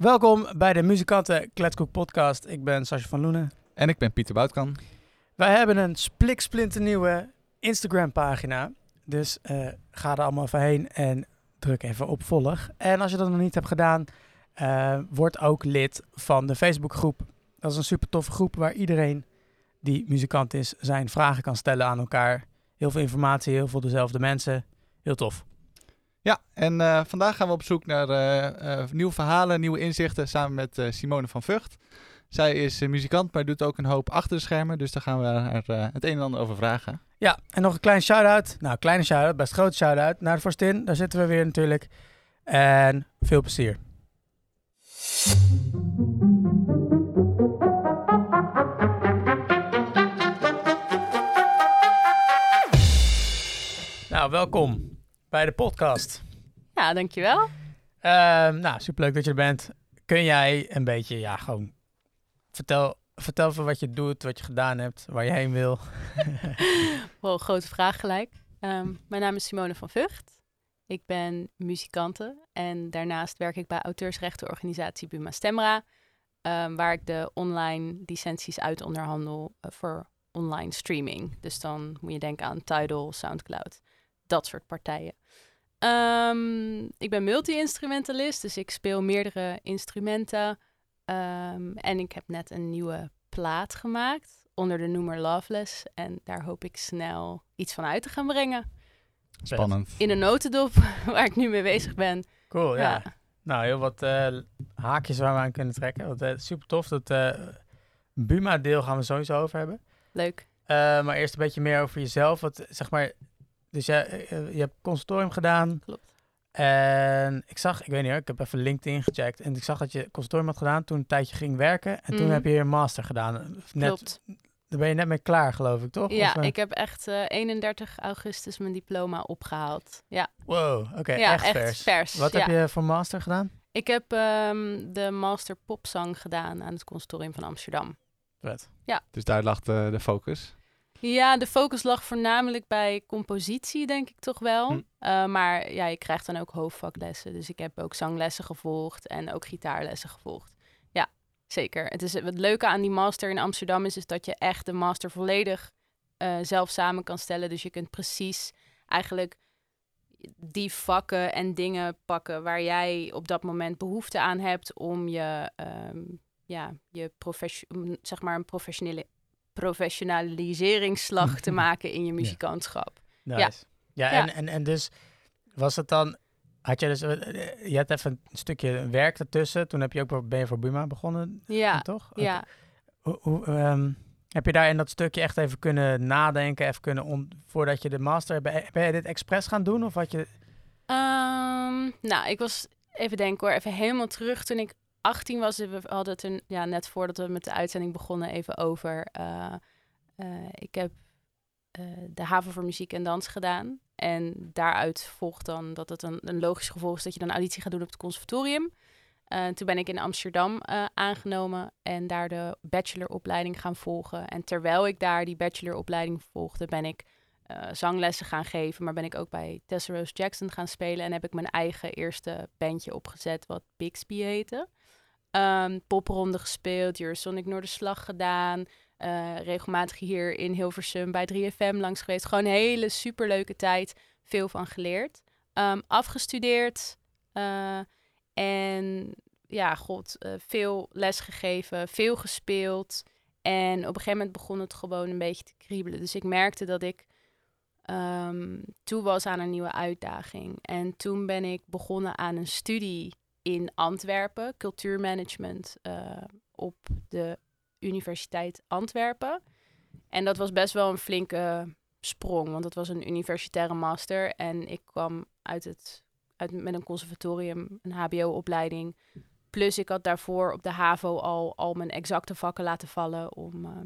Welkom bij de Muzikanten Kletskoek podcast. Ik ben Sascha van Loenen. En ik ben Pieter Boutkan. Wij hebben een spliksplinternieuwe Instagram pagina. Dus uh, ga er allemaal even heen en druk even op volg. En als je dat nog niet hebt gedaan, uh, word ook lid van de Facebookgroep. Dat is een super toffe groep waar iedereen die muzikant is zijn vragen kan stellen aan elkaar. Heel veel informatie, heel veel dezelfde mensen. Heel tof. Ja, en uh, vandaag gaan we op zoek naar uh, nieuwe verhalen, nieuwe inzichten samen met Simone van Vught. Zij is muzikant, maar doet ook een hoop achter de schermen. Dus daar gaan we haar het een en ander over vragen. Ja, en nog een klein shout-out. Nou, kleine shout-out, best grote shout-out naar Forstin. Daar zitten we weer natuurlijk. En veel plezier. Nou, welkom bij de podcast. Ja, dankjewel. Uh, nou, superleuk dat je er bent. Kun jij een beetje, ja, gewoon vertel, vertel even wat je doet, wat je gedaan hebt, waar je heen wil. wow, grote vraag gelijk. Um, mijn naam is Simone van Vught. Ik ben muzikante en daarnaast werk ik bij auteursrechtenorganisatie Buma Stemra, um, waar ik de online licenties uit onderhandel uh, voor online streaming. Dus dan moet je denken aan Tidal, Soundcloud dat soort partijen. Um, ik ben multi-instrumentalist, dus ik speel meerdere instrumenten. Um, en ik heb net een nieuwe plaat gemaakt onder de noemer Loveless. En daar hoop ik snel iets van uit te gaan brengen. Spannend. In een notendop, waar ik nu mee bezig ben. Cool, ja. Nou, heel wat uh, haakjes waar we aan kunnen trekken. Want, uh, super tof. Dat uh, Buma-deel gaan we sowieso over hebben. Leuk. maar eerst een beetje meer over jezelf. Wat, zeg maar, dus jij, eh, je hebt consultorium gedaan. Klopt. En ik zag, ik weet niet hoor, ik heb even LinkedIn gecheckt. En ik zag dat je consultorium had gedaan, toen een tijdje ging werken. En toen Mhm. heb je je master gedaan. Net, Klopt. Daar ben je net mee klaar, geloof ik, toch? Ja, Of, eh, ik heb echt eh, 31 augustus mijn diploma opgehaald. Ja, Wow, oké, ja echt, vers. vers. Wat ja. heb je voor master gedaan? Ik heb ehm, de master popzang gedaan aan het conservatorium van Amsterdam. Vet. Dus daar lag de, de focus. Ja, de focus lag voornamelijk bij compositie, denk ik toch wel. Hm. Eh, maar ja, je krijgt dan ook hoofdvaklessen. Dus ik heb ook zanglessen gevolgd en ook gitaarlessen gevolgd. Ja, zeker. Het, is, het leuke aan die master in Amsterdam is, is dat je echt de master volledig eh, zelf samen kan stellen. Dus je kunt precies eigenlijk die vakken en dingen pakken waar jij op dat moment behoefte aan hebt om je, ehm, ja, je zeg maar een professionele professionaliseringsslag te maken in je muzikantschap. Nice. Ja. Ja, Ja. En, en, en dus was het dan... Had je dus... eh, Je had even een stukje werk ertussen. Toen heb je ook, ben je voor Buma begonnen, Ja, toch? ja. Hoe, hoe, ehm, heb je daar in dat stukje echt even kunnen nadenken, even kunnen on- voordat je de master ben, ben je dit expres gaan doen of had je? Ehm, nou, ik was even denken hoor, even helemaal terug toen ik 18 was. We hadden het ja, net voordat we met de uitzending begonnen even over. eh, eh, ik heb eh, de haven voor muziek en dans gedaan. En daaruit volgt dan dat het een, een logisch gevolg is dat je dan auditie gaat doen op het conservatorium. Toen ben ik in Amsterdam aangenomen en daar de bacheloropleiding gaan volgen. En terwijl ik daar die bacheloropleiding volgde, ben ik zanglessen gaan geven. Maar ben ik ook bij Tessa Rose Jackson gaan spelen. En heb ik mijn eigen eerste bandje opgezet, wat Bixby heette. Ehm popronde gespeeld, Eurosonic Noorderslag gedaan. eh, regelmatig hier in Hilversum bij 3FM langs geweest. Gewoon een hele superleuke tijd. Veel van geleerd. Ehm, afgestudeerd. eh, en ja, god, eh, veel les gegeven, veel gespeeld. En op een gegeven moment begon het gewoon een beetje te kriebelen. Dus ik merkte dat ik ehm, toe was aan een nieuwe uitdaging. En toen ben ik begonnen aan een studie in Antwerpen, cultuurmanagement eh, op de Universiteit Antwerpen. En dat was best wel een flinke sprong, want het was een universitaire master. En ik kwam uit het, uit, met een conservatorium, een HBO-opleiding. Plus ik had daarvoor op de HAVO al, al mijn exacte vakken laten vallen om eh,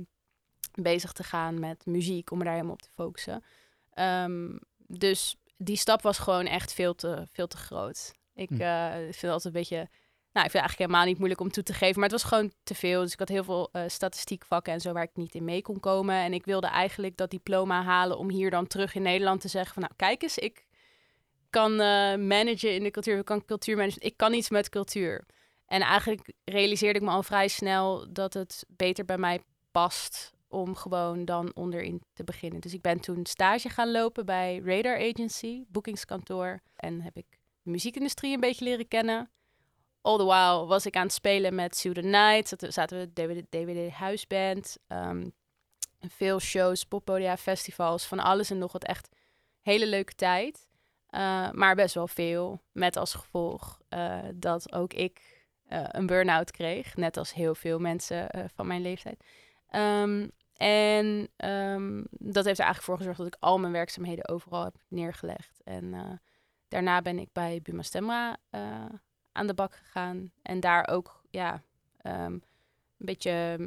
bezig te gaan met muziek, om me daar helemaal op te focussen. Ehm, dus die stap was gewoon echt veel te, veel te groot. Ik Hm. eh, vind het altijd een beetje... Nou, ik vind het eigenlijk helemaal niet moeilijk om toe te geven. Maar het was gewoon te veel. Dus ik had heel veel eh statistiekvakken en zo waar ik niet in mee kon komen. En ik wilde eigenlijk dat diploma halen om hier dan terug in Nederland te zeggen van... Nou, kijk eens, ik kan eh, managen in de cultuur. Ik kan cultuur managen. Ik kan iets met cultuur. En eigenlijk realiseerde ik me al vrij snel dat het beter bij mij past om gewoon dan onderin te beginnen. Dus ik ben toen stage gaan lopen bij Radar Agency, boekingskantoor. En heb ik de muziekindustrie een beetje leren kennen. All the while was ik aan het spelen met Sue the Night. Zaten, zaten we DVD, DVD Huisband. Um, veel shows, poppodia, festivals, van alles en nog wat. Echt hele leuke tijd. Uh, maar best wel veel. Met als gevolg uh, dat ook ik uh, een burn-out kreeg. Net als heel veel mensen van mijn leeftijd. Um, en um, dat heeft er eigenlijk voor gezorgd dat ik al mijn werkzaamheden overal heb neergelegd. En daarna ben ik bij Buma Stemra aan de bak gegaan. En daar ook ja, um, een beetje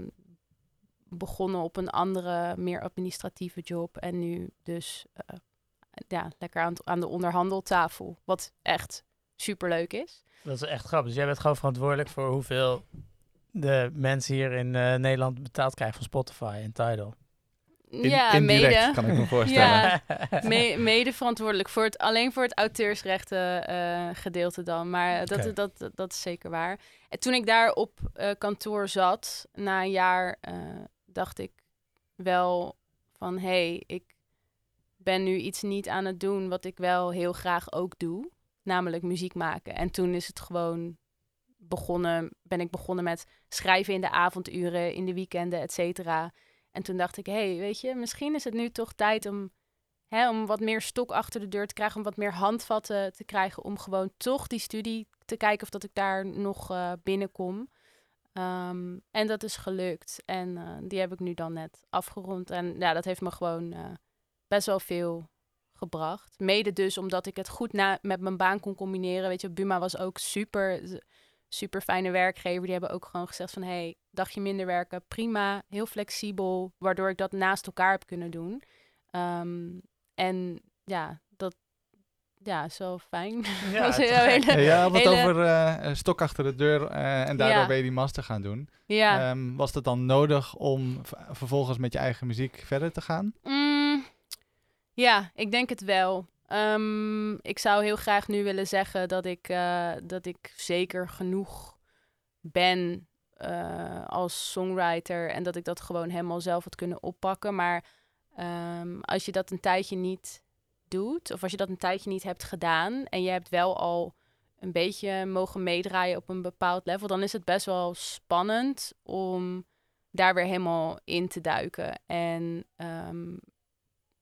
begonnen op een andere, meer administratieve job. En nu dus uh, ja, lekker aan, aan de onderhandeltafel. Wat echt superleuk is. Dat is echt grappig. Dus jij bent gewoon verantwoordelijk voor hoeveel de mensen hier in uh, Nederland betaald krijgen van Spotify en Tidal. In, ja, mede. kan ik me voorstellen. Ja, me, mede verantwoordelijk voor het, alleen voor het auteursrechten uh, gedeelte dan. Maar dat, okay. dat, dat, dat, is zeker waar. En toen ik daar op uh, kantoor zat, na een jaar, uh, dacht ik wel van... hé, hey, ik ben nu iets niet aan het doen wat ik wel heel graag ook doe. Namelijk muziek maken. En toen is het gewoon begonnen, ben ik begonnen met schrijven in de avonduren, in de weekenden, et cetera. En toen dacht ik, hé, hey, weet je, misschien is het nu toch tijd om, hè, om wat meer stok achter de deur te krijgen, om wat meer handvatten te krijgen, om gewoon toch die studie te kijken of dat ik daar nog uh, binnenkom. Um, en dat is gelukt. En uh, die heb ik nu dan net afgerond. En ja, dat heeft me gewoon uh, best wel veel gebracht. Mede dus omdat ik het goed na met mijn baan kon combineren. Weet je, Buma was ook super super fijne werkgever. Die hebben ook gewoon gezegd van... hey, dagje minder werken, prima. Heel flexibel, waardoor ik dat naast elkaar heb kunnen doen. Um, en ja, dat ja, is wel fijn. Ja, was heel hele, ja, hele... over uh, stok achter de deur uh, en daardoor ja. ben je die master gaan doen. Ja. Um, was het dan nodig om vervolgens met je eigen muziek verder te gaan? Mm, ja, ik denk het wel. Um, ik zou heel graag nu willen zeggen dat ik, uh, dat ik zeker genoeg ben uh, als songwriter en dat ik dat gewoon helemaal zelf had kunnen oppakken. Maar um, als je dat een tijdje niet doet, of als je dat een tijdje niet hebt gedaan en je hebt wel al een beetje mogen meedraaien op een bepaald level, dan is het best wel spannend om daar weer helemaal in te duiken. En um,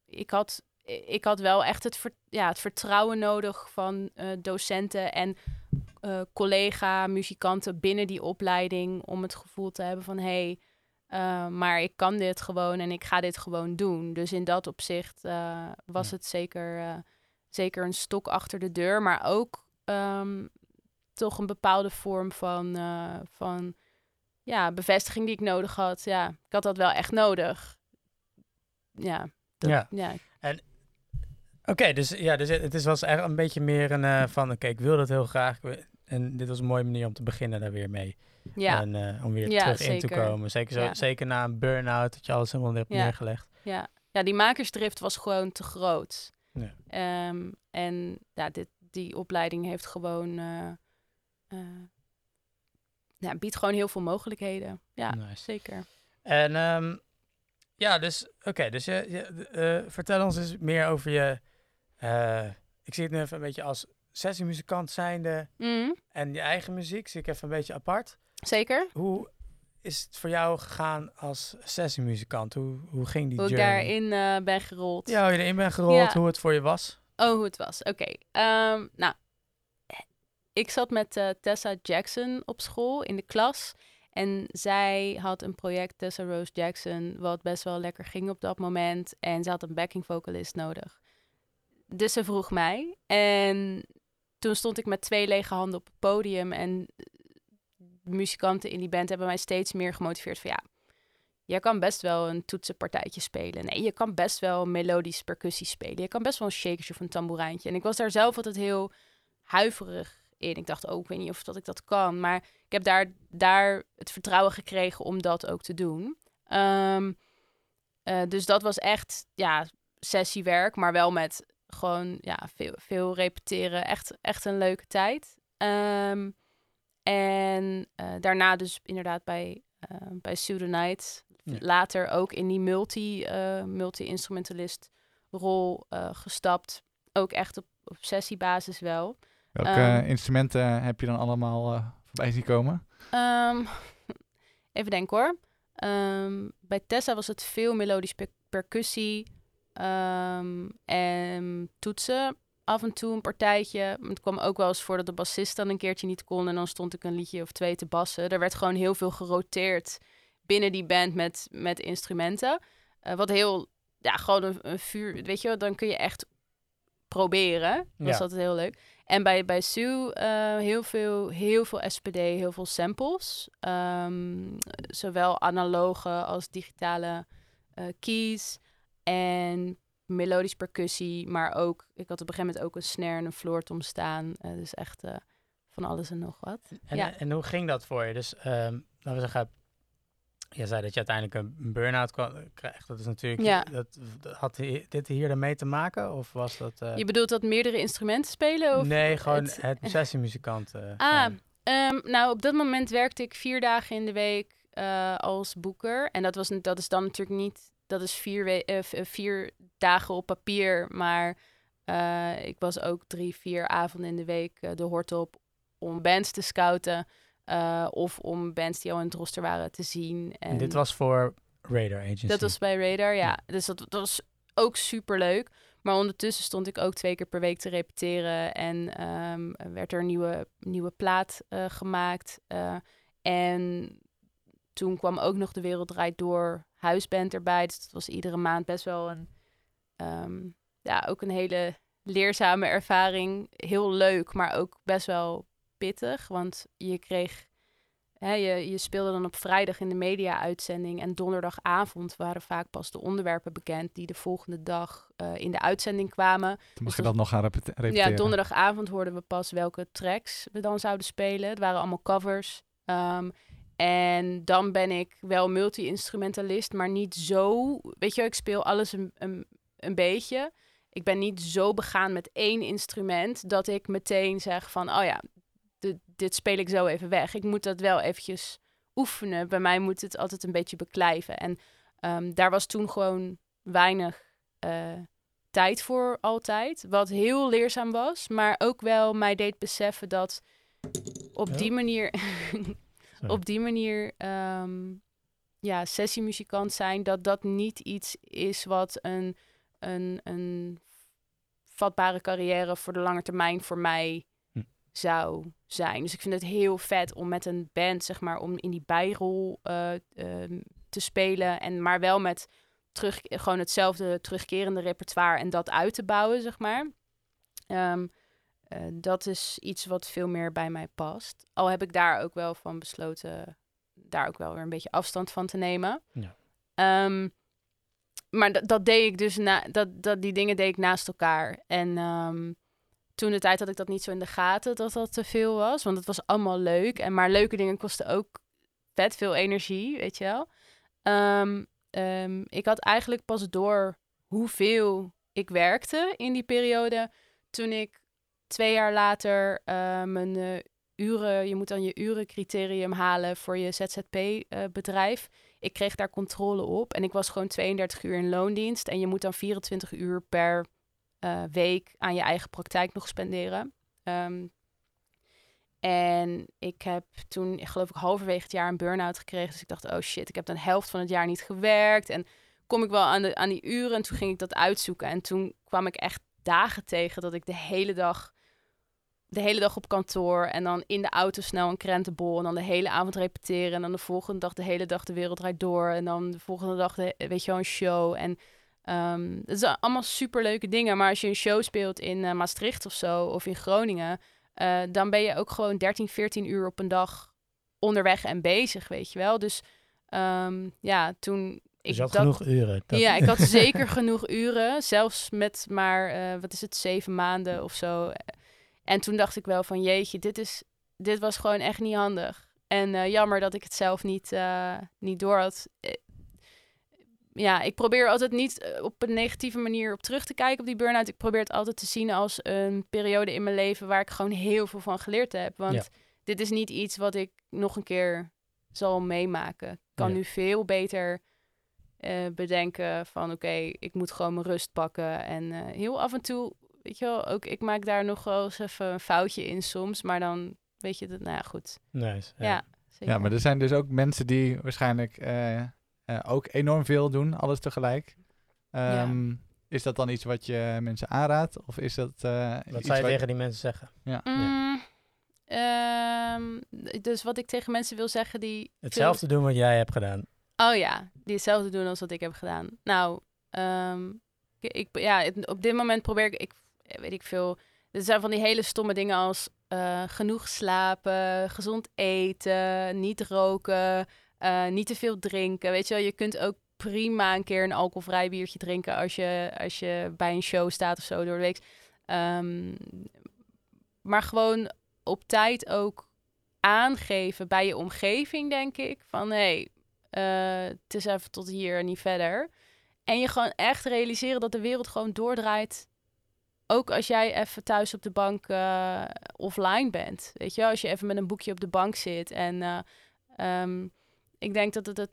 ik had ik had wel echt het, ver, ja, het vertrouwen nodig van uh, docenten en uh, collega-muzikanten binnen die opleiding om het gevoel te hebben van hé, hey, uh, maar ik kan dit gewoon en ik ga dit gewoon doen. Dus in dat opzicht was ja. het zeker, zeker een stok achter de deur, maar ook um, toch een bepaalde vorm van, van ja, bevestiging die ik nodig had. Ja, ik had dat wel echt nodig. Ja, dat, ja. ja. En Oké, okay, dus ja, dus het is was echt een beetje meer een uh, van, oké, okay, ik wil dat heel graag. En dit was een mooie manier om te beginnen daar weer mee. Ja. En uh, om weer ja, terug zeker. in te komen. Zeker, zo, ja. zeker na een burn-out, dat je alles helemaal hebt ja. neergelegd. Ja. ja, die makersdrift was gewoon te groot. Ja. Um, en ja, dit, die opleiding heeft gewoon... Uh, ja, biedt gewoon heel veel mogelijkheden. Ja, nice. zeker. En um, ja, dus oké, okay, dus je, je vertel ons eens meer over je uh, ik zie het nu even een beetje als sessiemuzikant zijnde mm. en je eigen muziek zie ik even een beetje apart. Zeker. Hoe is het voor jou gegaan als sessiemuzikant? Hoe, hoe ging die hoe journey? Hoe ik daarin uh, ben gerold. Ja, hoe je erin bent gerold, ja. hoe het voor je was. Oh, hoe het was. Oké. Okay. Um, nou, ik zat met uh, Tessa Jackson op school in de klas. En zij had een project, Tessa Rose Jackson, wat best wel lekker ging op dat moment. En ze had een backing vocalist nodig. Dus ze vroeg mij. En toen stond ik met twee lege handen op het podium. En muzikanten in die band hebben mij steeds meer gemotiveerd van ja, je kan best wel een toetsenpartijtje spelen. Nee, je kan best wel melodisch percussie spelen. Je kan best wel een shakertje of een tamboerijntje. En ik was daar zelf altijd heel huiverig in. Ik dacht ook, oh, weet niet of dat ik dat kan. Maar ik heb daar, daar het vertrouwen gekregen om dat ook te doen. Um, uh, dus dat was echt, ja, sessiewerk, maar wel met gewoon ja, veel, veel repeteren. Echt, echt een leuke tijd. Um, En eh, daarna dus inderdaad bij, uh, bij Night. Ja. Later ook in die multi, eh, multi-instrumentalist rol gestapt. Ook echt op, op sessiebasis wel. Welke Ehm. instrumenten heb je dan allemaal voorbij zien komen? Ehm, even denken hoor. Ehm, bij Tessa was het veel melodisch per- percussie ehm, en toetsen. Af en toe een partijtje. Het kwam ook wel eens voor dat de bassist dan een keertje niet kon. En dan stond ik een liedje of twee te bassen. Er werd gewoon heel veel geroteerd binnen die band met, met instrumenten. Eh, wat heel, ja, gewoon een, een vuur. Weet je wel, dan kun je echt proberen. Dat was Ja. altijd heel leuk. En bij, bij Sue eh, heel, veel, heel veel SPD, heel veel samples. Ehm, zowel analoge als digitale eh, keys. En melodisch percussie, maar ook... Ik had op een gegeven moment ook een snare en een floortom staan. Eh, dus echt eh, van alles en nog wat. En, Ja. en hoe ging dat voor je? Dus ehm, laten we zeggen, je zei dat je uiteindelijk een burn-out krijgt. Dat is natuurlijk, Ja. dat, had dit hier ermee te maken? Of was dat... eh, Je bedoelt dat meerdere instrumenten spelen? Of nee, gewoon het- het, sessiemuzikant. eh, Ah. Ehm, nou, op dat moment werkte ik vier dagen in de week eh, als boeker. En dat, was, dat is dan natuurlijk niet... Dat is vier, we- eh, vier dagen op papier. Maar eh, ik was ook drie, vier avonden in de week de hort op... om bands te scouten. of om bands die al in het roster waren te zien. En, En dit was voor Radar Agency. dat was bij Radar, ja. Ja. Dus dat, dat was ook super leuk. Maar ondertussen stond ik ook twee keer per week te repeteren. En ehm, werd er een nieuwe, nieuwe plaat gemaakt. En toen kwam ook nog De Wereld Draait Door huisband erbij. Dus dat was iedere maand best wel een... ehm, ja, ook een hele leerzame ervaring. Heel leuk, maar ook best wel pittig. Want je kreeg... Hè, je, je speelde dan op vrijdag in de media-uitzending. En donderdagavond waren vaak pas de onderwerpen bekend... die de volgende dag eh, in de uitzending kwamen. Toen mag Dus je dat- nog gaan repete- repeteren. Ja, donderdagavond hoorden we pas welke tracks we dan zouden spelen. Het waren allemaal covers. Ehm, en dan ben ik wel multi-instrumentalist, maar niet zo... Weet je, ik speel alles een, een, een beetje. Ik ben niet zo begaan met één instrument... dat ik meteen zeg van... oh ja, dit, dit speel ik zo even weg. Ik moet dat wel eventjes oefenen. Bij mij moet het altijd een beetje beklijven. En ehm, daar was toen gewoon weinig... eh, tijd voor altijd. Wat heel leerzaam was, maar ook wel mij deed beseffen dat op Ja. die manier. op die manier, ehm, ja, sessiemuzikant zijn, dat dat niet iets is wat een, een, een vatbare carrière voor de lange termijn voor mij Hm. zou zijn. Dus ik vind het heel vet om met een band, zeg maar, om in die bijrol eh, ehm, te spelen en maar wel met terug, gewoon hetzelfde terugkerende repertoire en dat uit te bouwen, zeg maar. Ehm, eh, dat is iets wat veel meer bij mij past. Al heb ik daar ook wel van besloten, daar ook wel weer een beetje afstand van te nemen. Ja. Ehm, maar dat, deed ik dus, na, dat, dat, die dingen deed ik naast elkaar. En ehm, toen de tijd had ik dat niet zo in de gaten, dat dat te veel was. Want het was allemaal leuk. En maar leuke dingen kosten ook vet veel energie, weet je wel. Ehm, ik had eigenlijk pas door hoeveel ik werkte in die periode. Toen ik twee jaar later eh, mijn eh, uren, je moet dan je urencriterium halen voor je ZZP-bedrijf. ik kreeg daar controle op en ik was gewoon 32 uur in loondienst. En je moet dan 24 uur per eh, week aan je eigen praktijk nog spenderen. Ehm, en ik heb toen, geloof ik, halverwege het jaar een burn-out gekregen. Dus ik dacht, oh shit, ik heb de helft van het jaar niet gewerkt. En kom ik wel aan, de, aan die uren? En toen ging ik dat uitzoeken. En toen kwam ik echt dagen tegen dat ik de hele dag, de hele dag op kantoor. En dan in de auto snel een krentenbol. En dan de hele avond repeteren. En dan de volgende dag de hele dag de wereld draait door. En dan de volgende dag, de, weet je wel, een show. En ehm het zijn allemaal superleuke dingen. Maar als je een show speelt in eh, Maastricht of zo, of in Groningen... eh, dan ben je ook gewoon 13, 14 uur op een dag onderweg en bezig, weet je wel. Dus ehm, ja, toen ik Dus je had dat... genoeg uren. Dat- Ja, ik had zeker genoeg uren. Zelfs met maar, eh, wat is het, zeven maanden of zo. En toen dacht ik wel van, jeetje, dit, is, dit was gewoon echt niet handig. En eh, jammer dat ik het zelf niet, eh, niet door had. Eh, Ja, ik probeer altijd niet op een negatieve manier op terug te kijken op die burn-out. Ik probeer het altijd te zien als een periode in mijn leven waar ik gewoon heel veel van geleerd heb. Want Ja. dit is niet iets wat ik nog een keer zal meemaken. Ik kan Ja. nu veel beter bedenken van oké, ik moet gewoon mijn rust pakken. En heel af en toe, weet je wel, ook ik maak daar nog wel eens even een foutje in soms. Maar dan weet je dat, nou ja, goed. Nice. Ja, zeker. Ja, maar er zijn dus ook mensen die waarschijnlijk eh, eh, ook enorm veel doen, alles tegelijk. Ehm, Is dat dan iets wat je mensen aanraadt? Of is dat eh, Wat iets zou je wat- tegen die mensen zeggen? Mm, ehm, dus wat ik tegen mensen wil zeggen die... veel- Hetzelfde doen wat jij hebt gedaan. Oh ja, die hetzelfde doen als wat ik heb gedaan. Nou, ehm, ik, ik- ja, op dit moment probeer ik, ik, weet ik veel. Er zijn van die hele stomme dingen als eh, genoeg slapen, gezond eten, niet roken, eh, niet te veel drinken. Weet je wel, je kunt ook prima een keer een alcoholvrij biertje drinken als je, als je bij een show staat of zo door de week. Ehm, maar gewoon op tijd ook aangeven bij je omgeving, denk ik. Van hé, eh, het is even tot hier en niet verder. En je gewoon echt realiseren dat de wereld gewoon doordraait. Ook als jij even thuis op de bank eh, offline bent. Weet je als je even met een boekje op de bank zit. En eh, ehm, ik denk dat het het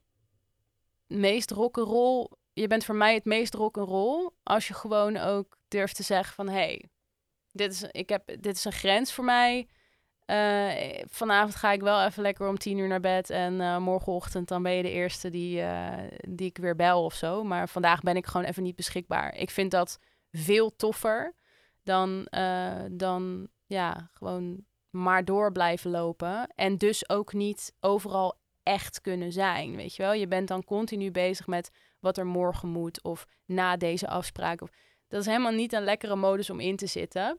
meest rock'n'roll... Je bent voor mij het meest rock'n'roll als je gewoon ook durft te zeggen van... hey, dit is, ik heb, dit is een grens voor mij. Eh, vanavond ga ik wel even lekker om tien uur naar bed. En morgenochtend dan ben je de eerste die, die ik weer bel of zo. Maar vandaag ben ik gewoon even niet beschikbaar. Ik vind dat veel toffer dan, eh, dan ja, gewoon maar door blijven lopen. En dus ook niet overal echt kunnen zijn. Weet je wel, je bent dan continu bezig met wat er morgen moet. Of na deze afspraak. Dat is helemaal niet een lekkere modus om in te zitten.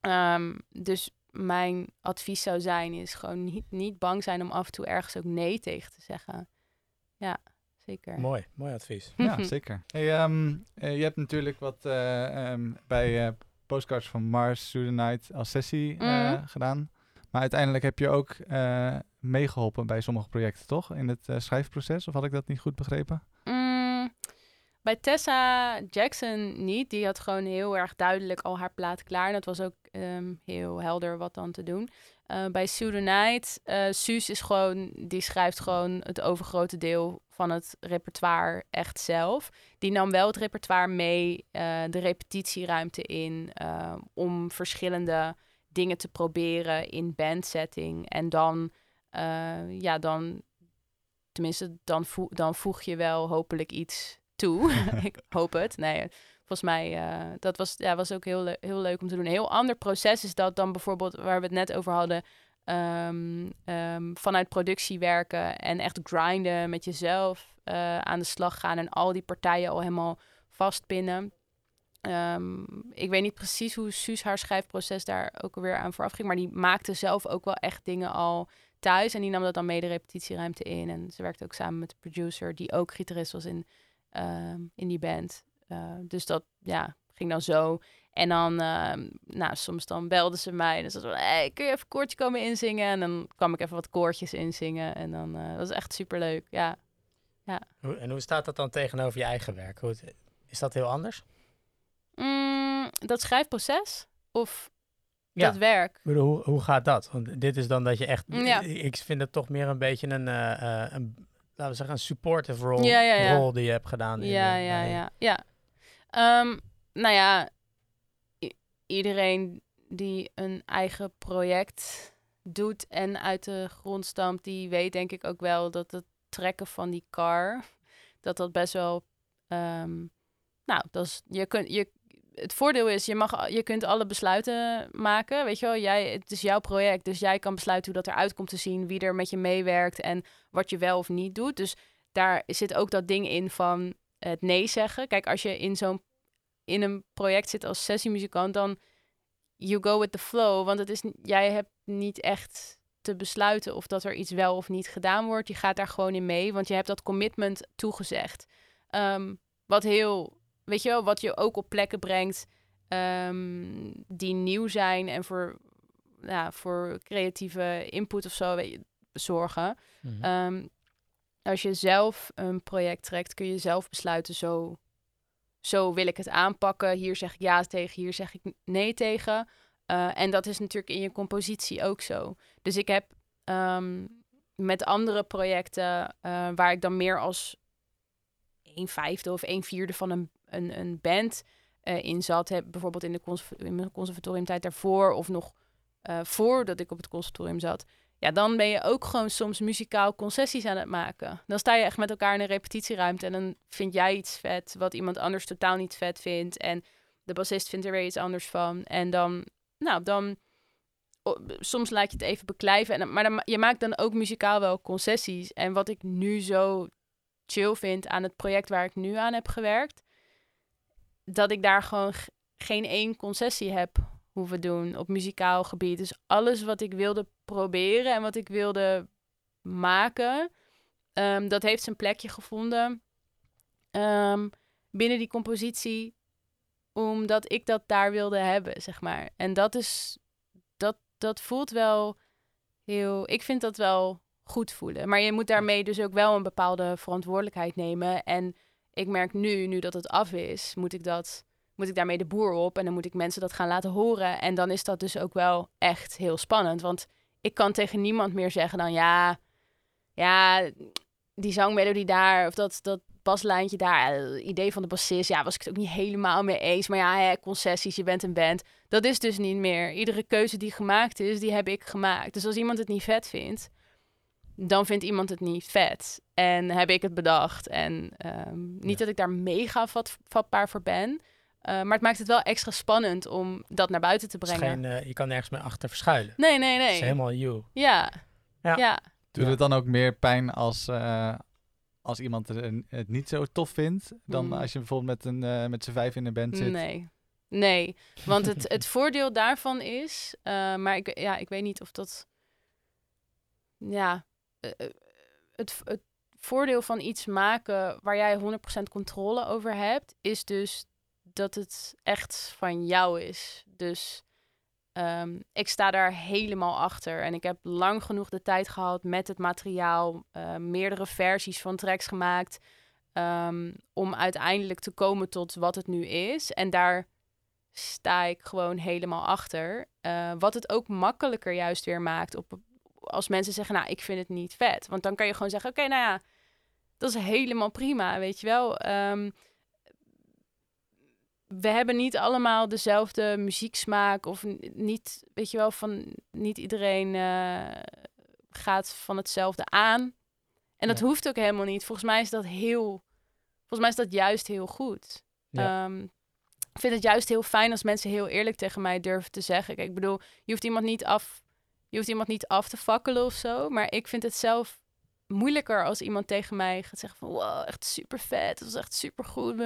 Ehm, dus mijn advies zou zijn, is gewoon niet, niet bang zijn om af en toe ergens ook nee tegen te zeggen. Ja, zeker. Mooi, mooi advies. Ja, zeker. Hey, ehm, eh, je hebt natuurlijk wat eh, ehm, bij eh, Postcards van Mars, Night als sessie eh, Mhm. gedaan. Maar uiteindelijk heb je ook eh, meegeholpen bij sommige projecten, toch? In het eh, schrijfproces, of had ik dat niet goed begrepen? Mm, bij Tessa Jackson niet. Die had gewoon heel erg duidelijk al haar plaat klaar. En dat was ook ehm, heel helder wat dan te doen. Eh, bij Night, eh, Suus is gewoon, die schrijft gewoon het overgrote deel van het repertoire echt zelf. Die nam wel het repertoire mee, eh, de repetitieruimte in, om verschillende dingen te proberen in bandsetting. En dan, ja, dan, tenminste, dan, dan voeg je wel hopelijk iets toe. ik hoop het. Nee, volgens mij, eh, dat was, ja, was ook heel, heel leuk om te doen. Een heel ander proces is dat dan bijvoorbeeld, waar we het net over hadden, ehm, ehm, vanuit productie werken en echt grinden met jezelf eh, aan de slag gaan en al die partijen al helemaal vastpinnen. Ehm, ik weet niet precies hoe Suus haar schrijfproces daar ook alweer aan vooraf ging, maar die maakte zelf ook wel echt dingen al thuis en die nam dat dan mee de repetitieruimte in. En ze werkte ook samen met de producer, die ook gitarist was in, in die band. Eh, dus dat ja, ging dan zo. En dan, ehm, nou, soms dan belden ze mij. En dan zei ze, hey, kun je even koortje komen inzingen? En dan kwam ik even wat koortjes inzingen. En dan eh, dat was echt superleuk, ja. Hoe, en hoe staat dat dan tegenover je eigen werk? Hoe, is dat heel anders? Mm, dat schrijfproces of Ja. dat werk? Ik bedoel, hoe, hoe gaat dat? Want dit is dan dat je echt... Ja. Ik vind het toch meer een beetje een, eh, een laten we zeggen, een supportive rol, Ja, ja, ja. rol die je hebt gedaan. in Ja, ja, ja, ja. Ehm, nou ja, iedereen die een eigen project doet en uit de grond stampt, die weet denk ik ook wel dat het trekken van die car, dat dat best wel, ehm, nou, dat is, je kunt, je, het voordeel is, je, mag, je kunt alle besluiten maken, weet je wel, jij, het is jouw project, dus jij kan besluiten hoe dat eruit komt te zien, wie er met je meewerkt en wat je wel of niet doet. Dus daar zit ook dat ding in van het nee zeggen. Kijk, als je in zo'n in een project zit als sessiemuzikant, dan you go with the flow, want het is jij hebt niet echt te besluiten of dat er iets wel of niet gedaan wordt. Je gaat daar gewoon in mee, want je hebt dat commitment toegezegd. Ehm, wat heel, weet je wel, wat je ook op plekken brengt ehm, die nieuw zijn en voor, ja, voor creatieve input of zo weet je, zorgen. Mhm. Ehm, als je zelf een project trekt, kun je zelf besluiten, zo, zo wil ik het aanpakken. Hier zeg ik ja tegen, hier zeg ik nee tegen. Eh, en dat is natuurlijk in je compositie ook zo. Dus ik heb ehm, met andere projecten uh, waar ik dan meer als een vijfde of een vierde van een, een, een band uh, in zat. Heb, bijvoorbeeld in, de in mijn conservatoriumtijd daarvoor of nog voordat ik op het conservatorium zat. Ja, dan ben je ook gewoon soms muzikaal concessies aan het maken. Dan sta je echt met elkaar in een repetitieruimte en dan vind jij iets vet wat iemand anders totaal niet vet vindt. En de bassist vindt er weer iets anders van. En dan, nou, dan soms laat je het even beklijven. En, maar je maakt dan ook muzikaal wel concessies. En wat ik nu zo chill vind aan het project waar ik nu aan heb gewerkt, dat ik daar gewoon geen één concessie heb hoeven doen op muzikaal gebied. Dus alles wat ik wilde proberen en wat ik wilde maken, um, dat heeft zijn plekje gevonden um, binnen die compositie, omdat ik dat daar wilde hebben, zeg maar. En dat is, dat, dat voelt wel heel, ik vind dat wel goed voelen. Maar je moet daarmee dus ook wel een bepaalde verantwoordelijkheid nemen. En ik merk nu, nu dat het af is, moet ik dat moet ik daarmee de boer op en dan moet ik mensen dat gaan laten horen. En dan is dat dus ook wel echt heel spannend. Want ik kan tegen niemand meer zeggen dan ja, ja, die zangmelodie daar of dat, dat baslijntje daar, het idee van de bassist, ja, was ik het ook niet helemaal mee eens. Maar ja, hè, concessies, je bent een band. Dat is dus niet meer. Iedere keuze die gemaakt is, die heb ik gemaakt. Dus als iemand het niet vet vindt, dan vindt iemand het niet vet. En heb ik het bedacht. En um, niet dat ik daar mega vat, vatbaar voor ben. Uh, maar het maakt het wel extra spannend om dat naar buiten te brengen. Geen, uh, je kan nergens meer achter verschuilen. Nee, nee, nee. Het is helemaal you. Ja. Ja. ja. Doet het dan ook meer pijn als, uh, als iemand het niet zo tof vindt... dan mm. als je bijvoorbeeld met, een, met z'n vijf in een band zit? Nee. Nee, want het, het voordeel daarvan is... maar ik, ja, ik weet niet of dat... Ja, het, het voordeel van iets maken waar jij 100% controle over hebt... is dus dat het echt van jou is. Dus um, ik sta daar helemaal achter. En ik heb lang genoeg de tijd gehad met het materiaal, uh, meerdere versies van tracks gemaakt. Um, om uiteindelijk te komen tot wat het nu is. En daar sta ik gewoon helemaal achter. Uh, wat het ook makkelijker juist weer maakt op, als mensen zeggen, nou, ik vind het niet vet. Want dan kan je gewoon zeggen, oké, nou ja, dat is helemaal prima, weet je wel. Um, we hebben niet allemaal dezelfde muzieksmaak of niet, weet je wel, van niet iedereen uh, gaat van hetzelfde aan. En dat hoeft ook helemaal niet. Volgens mij is dat heel, volgens mij is dat juist heel goed. Ja. Um, ik vind het juist heel fijn als mensen heel eerlijk tegen mij durven te zeggen. Kijk, ik bedoel, je hoeft iemand niet af, je hoeft iemand niet af te fakkelen of zo. Maar ik vind het zelf moeilijker als iemand tegen mij gaat zeggen van, wow, echt super vet, dat was echt super goed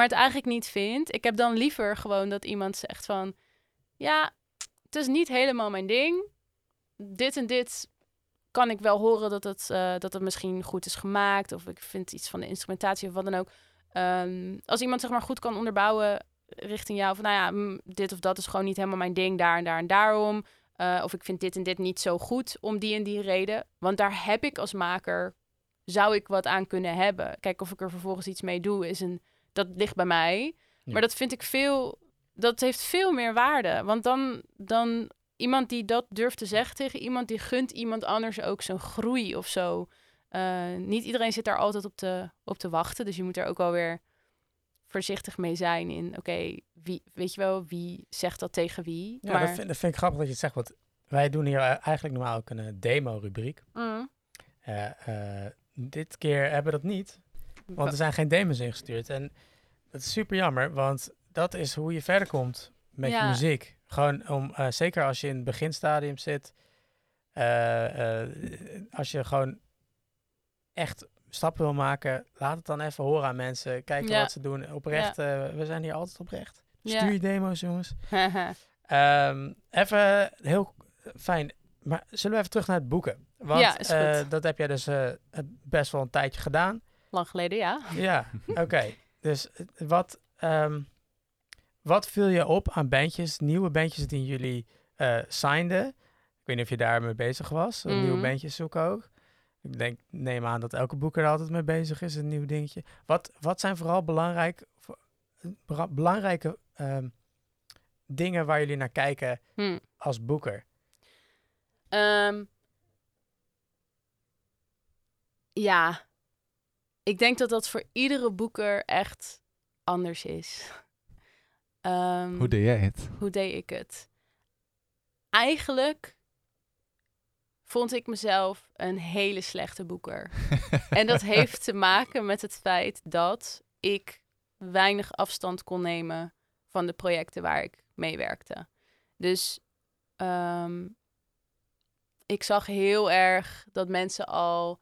maar het eigenlijk niet vindt. Ik heb dan liever gewoon dat iemand zegt van, ja, het is niet helemaal mijn ding. Dit en dit kan ik wel horen dat het, uh, dat het misschien goed is gemaakt. Of ik vind iets van de instrumentatie of wat dan ook. Um, als iemand zeg maar goed kan onderbouwen richting jou van, nou ja, mm, dit of dat is gewoon niet helemaal mijn ding, daar en daar en daarom. Uh, of ik vind dit en dit niet zo goed om die en die reden. Want daar heb ik als maker, zou ik wat aan kunnen hebben. Kijk, of ik er vervolgens iets mee doe, is een dat ligt bij mij. Maar dat vind ik veel, dat heeft veel meer waarde. Want dan, dan iemand die dat durft te zeggen tegen iemand, die gunt iemand anders ook zijn groei of zo. Uh, niet iedereen zit daar altijd op te, op te wachten. Dus je moet er ook wel weer voorzichtig mee zijn in, oké, wie, weet je wel, wie zegt dat tegen wie? Ja, maar... dat, vind, dat vind ik grappig dat je het zegt, want wij doen hier eigenlijk normaal ook een uh, demo-rubriek. Mm. Uh, dit keer hebben we dat niet. Want er zijn geen demos ingestuurd. En dat is super jammer, want dat is hoe je verder komt met je muziek. Gewoon om, uh, zeker als je in het beginstadium zit, uh, uh, als je gewoon echt stappen wil maken, laat het dan even horen aan mensen. Kijken wat ze doen. Oprecht, ja. we zijn hier altijd oprecht. Stuur je demo's, jongens. um, even heel fijn. Maar zullen we even terug naar het boeken? Want dat heb jij dus best wel een tijdje gedaan. Lang geleden, ja. Ja, oké. Dus eh, wat, um, wat viel je op aan bandjes, nieuwe bandjes die jullie uh, signeden? Ik weet niet of je daarmee bezig was, mm. nieuwe bandjes zoeken ook. Ik denk, neem aan dat elke boeker er altijd mee bezig is, een nieuw dingetje. Wat, wat zijn vooral belangrijk, belangrijke um, dingen waar jullie naar kijken Hm. als boeker? Ehm, ja, ik denk dat dat voor iedere boeker echt anders is. Ehm, Hoe deed jij het? hoe deed ik het? Eigenlijk vond ik mezelf een hele slechte boeker. En dat heeft te maken met het feit dat ik weinig afstand kon nemen van de projecten waar ik mee werkte. Dus ehm, ik zag heel erg dat mensen al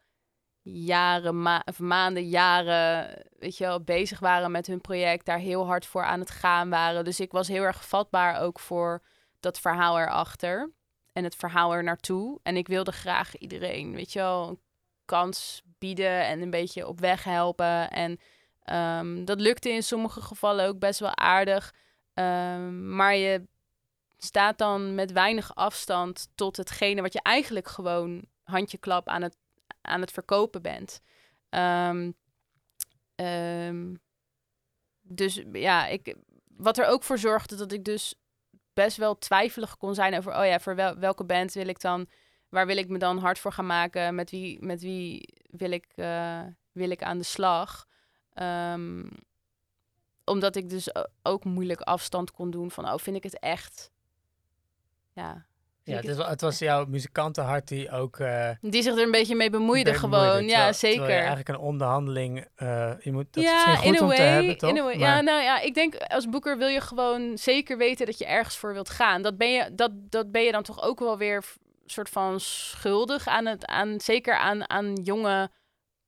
jaren, ma of maanden, jaren, weet je wel, bezig waren met hun project, daar heel hard voor aan het gaan waren. Dus ik was heel erg vatbaar ook voor dat verhaal erachter en het verhaal er naartoe. En ik wilde graag iedereen, weet je wel, een kans bieden en een beetje op weg helpen. En ehm, dat lukte in sommige gevallen ook best wel aardig. Ehm, maar je staat dan met weinig afstand tot hetgene wat je eigenlijk gewoon handjeklap aan het, aan het verkopen bent. Ehm, ehm, dus ja, ik, wat er ook voor zorgde dat ik dus best wel twijfelig kon zijn over, oh ja, voor wel, welke band wil ik dan, waar wil ik me dan hard voor gaan maken, met wie, met wie wil, ik, eh, wil ik aan de slag. Ehm, omdat ik dus ook moeilijk afstand kon doen van, oh, vind ik het echt? Ja. Ja, het, was jouw muzikantenhart die ook... eh, Die zich er een beetje mee bemoeide, gewoon. bemoeide, ja, zeker. terwijl eigenlijk een onderhandeling... eh, je moet, dat ja, goed in om way. te hebben, toch? in. Ja, nou ja, ik denk als boeker wil je gewoon zeker weten dat je ergens voor wilt gaan. Dat ben je, dat, dat ben je dan toch ook wel weer soort van schuldig aan het, aan, zeker aan, aan jonge,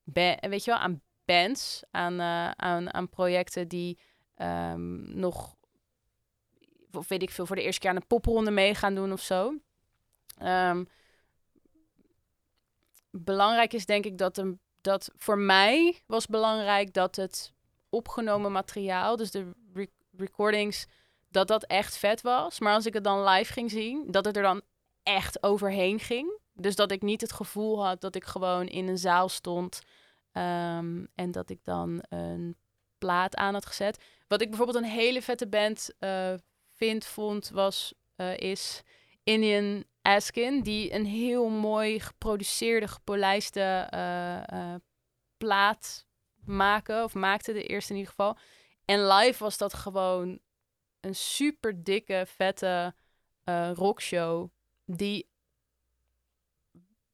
weet je wel, aan bands, aan, eh, aan, aan projecten die ehm, nog, of weet ik veel, voor de eerste keer aan een popronde mee gaan doen of zo. Ehm, belangrijk is denk ik dat, een, dat voor mij was belangrijk dat het opgenomen materiaal, dus de re- recordings, dat dat echt vet was. Maar als ik het dan live ging zien, dat het er dan echt overheen ging. Dus dat ik niet het gevoel had dat ik gewoon in een zaal stond ehm, en dat ik dan een plaat aan had gezet. Wat ik bijvoorbeeld een hele vette band eh, vind, vond, was, eh, is Indian Askin, die een heel mooi geproduceerde, gepolijste eh, eh, plaat maken, of maakte de eerste in ieder geval. En live was dat gewoon een super dikke, vette eh, rockshow, die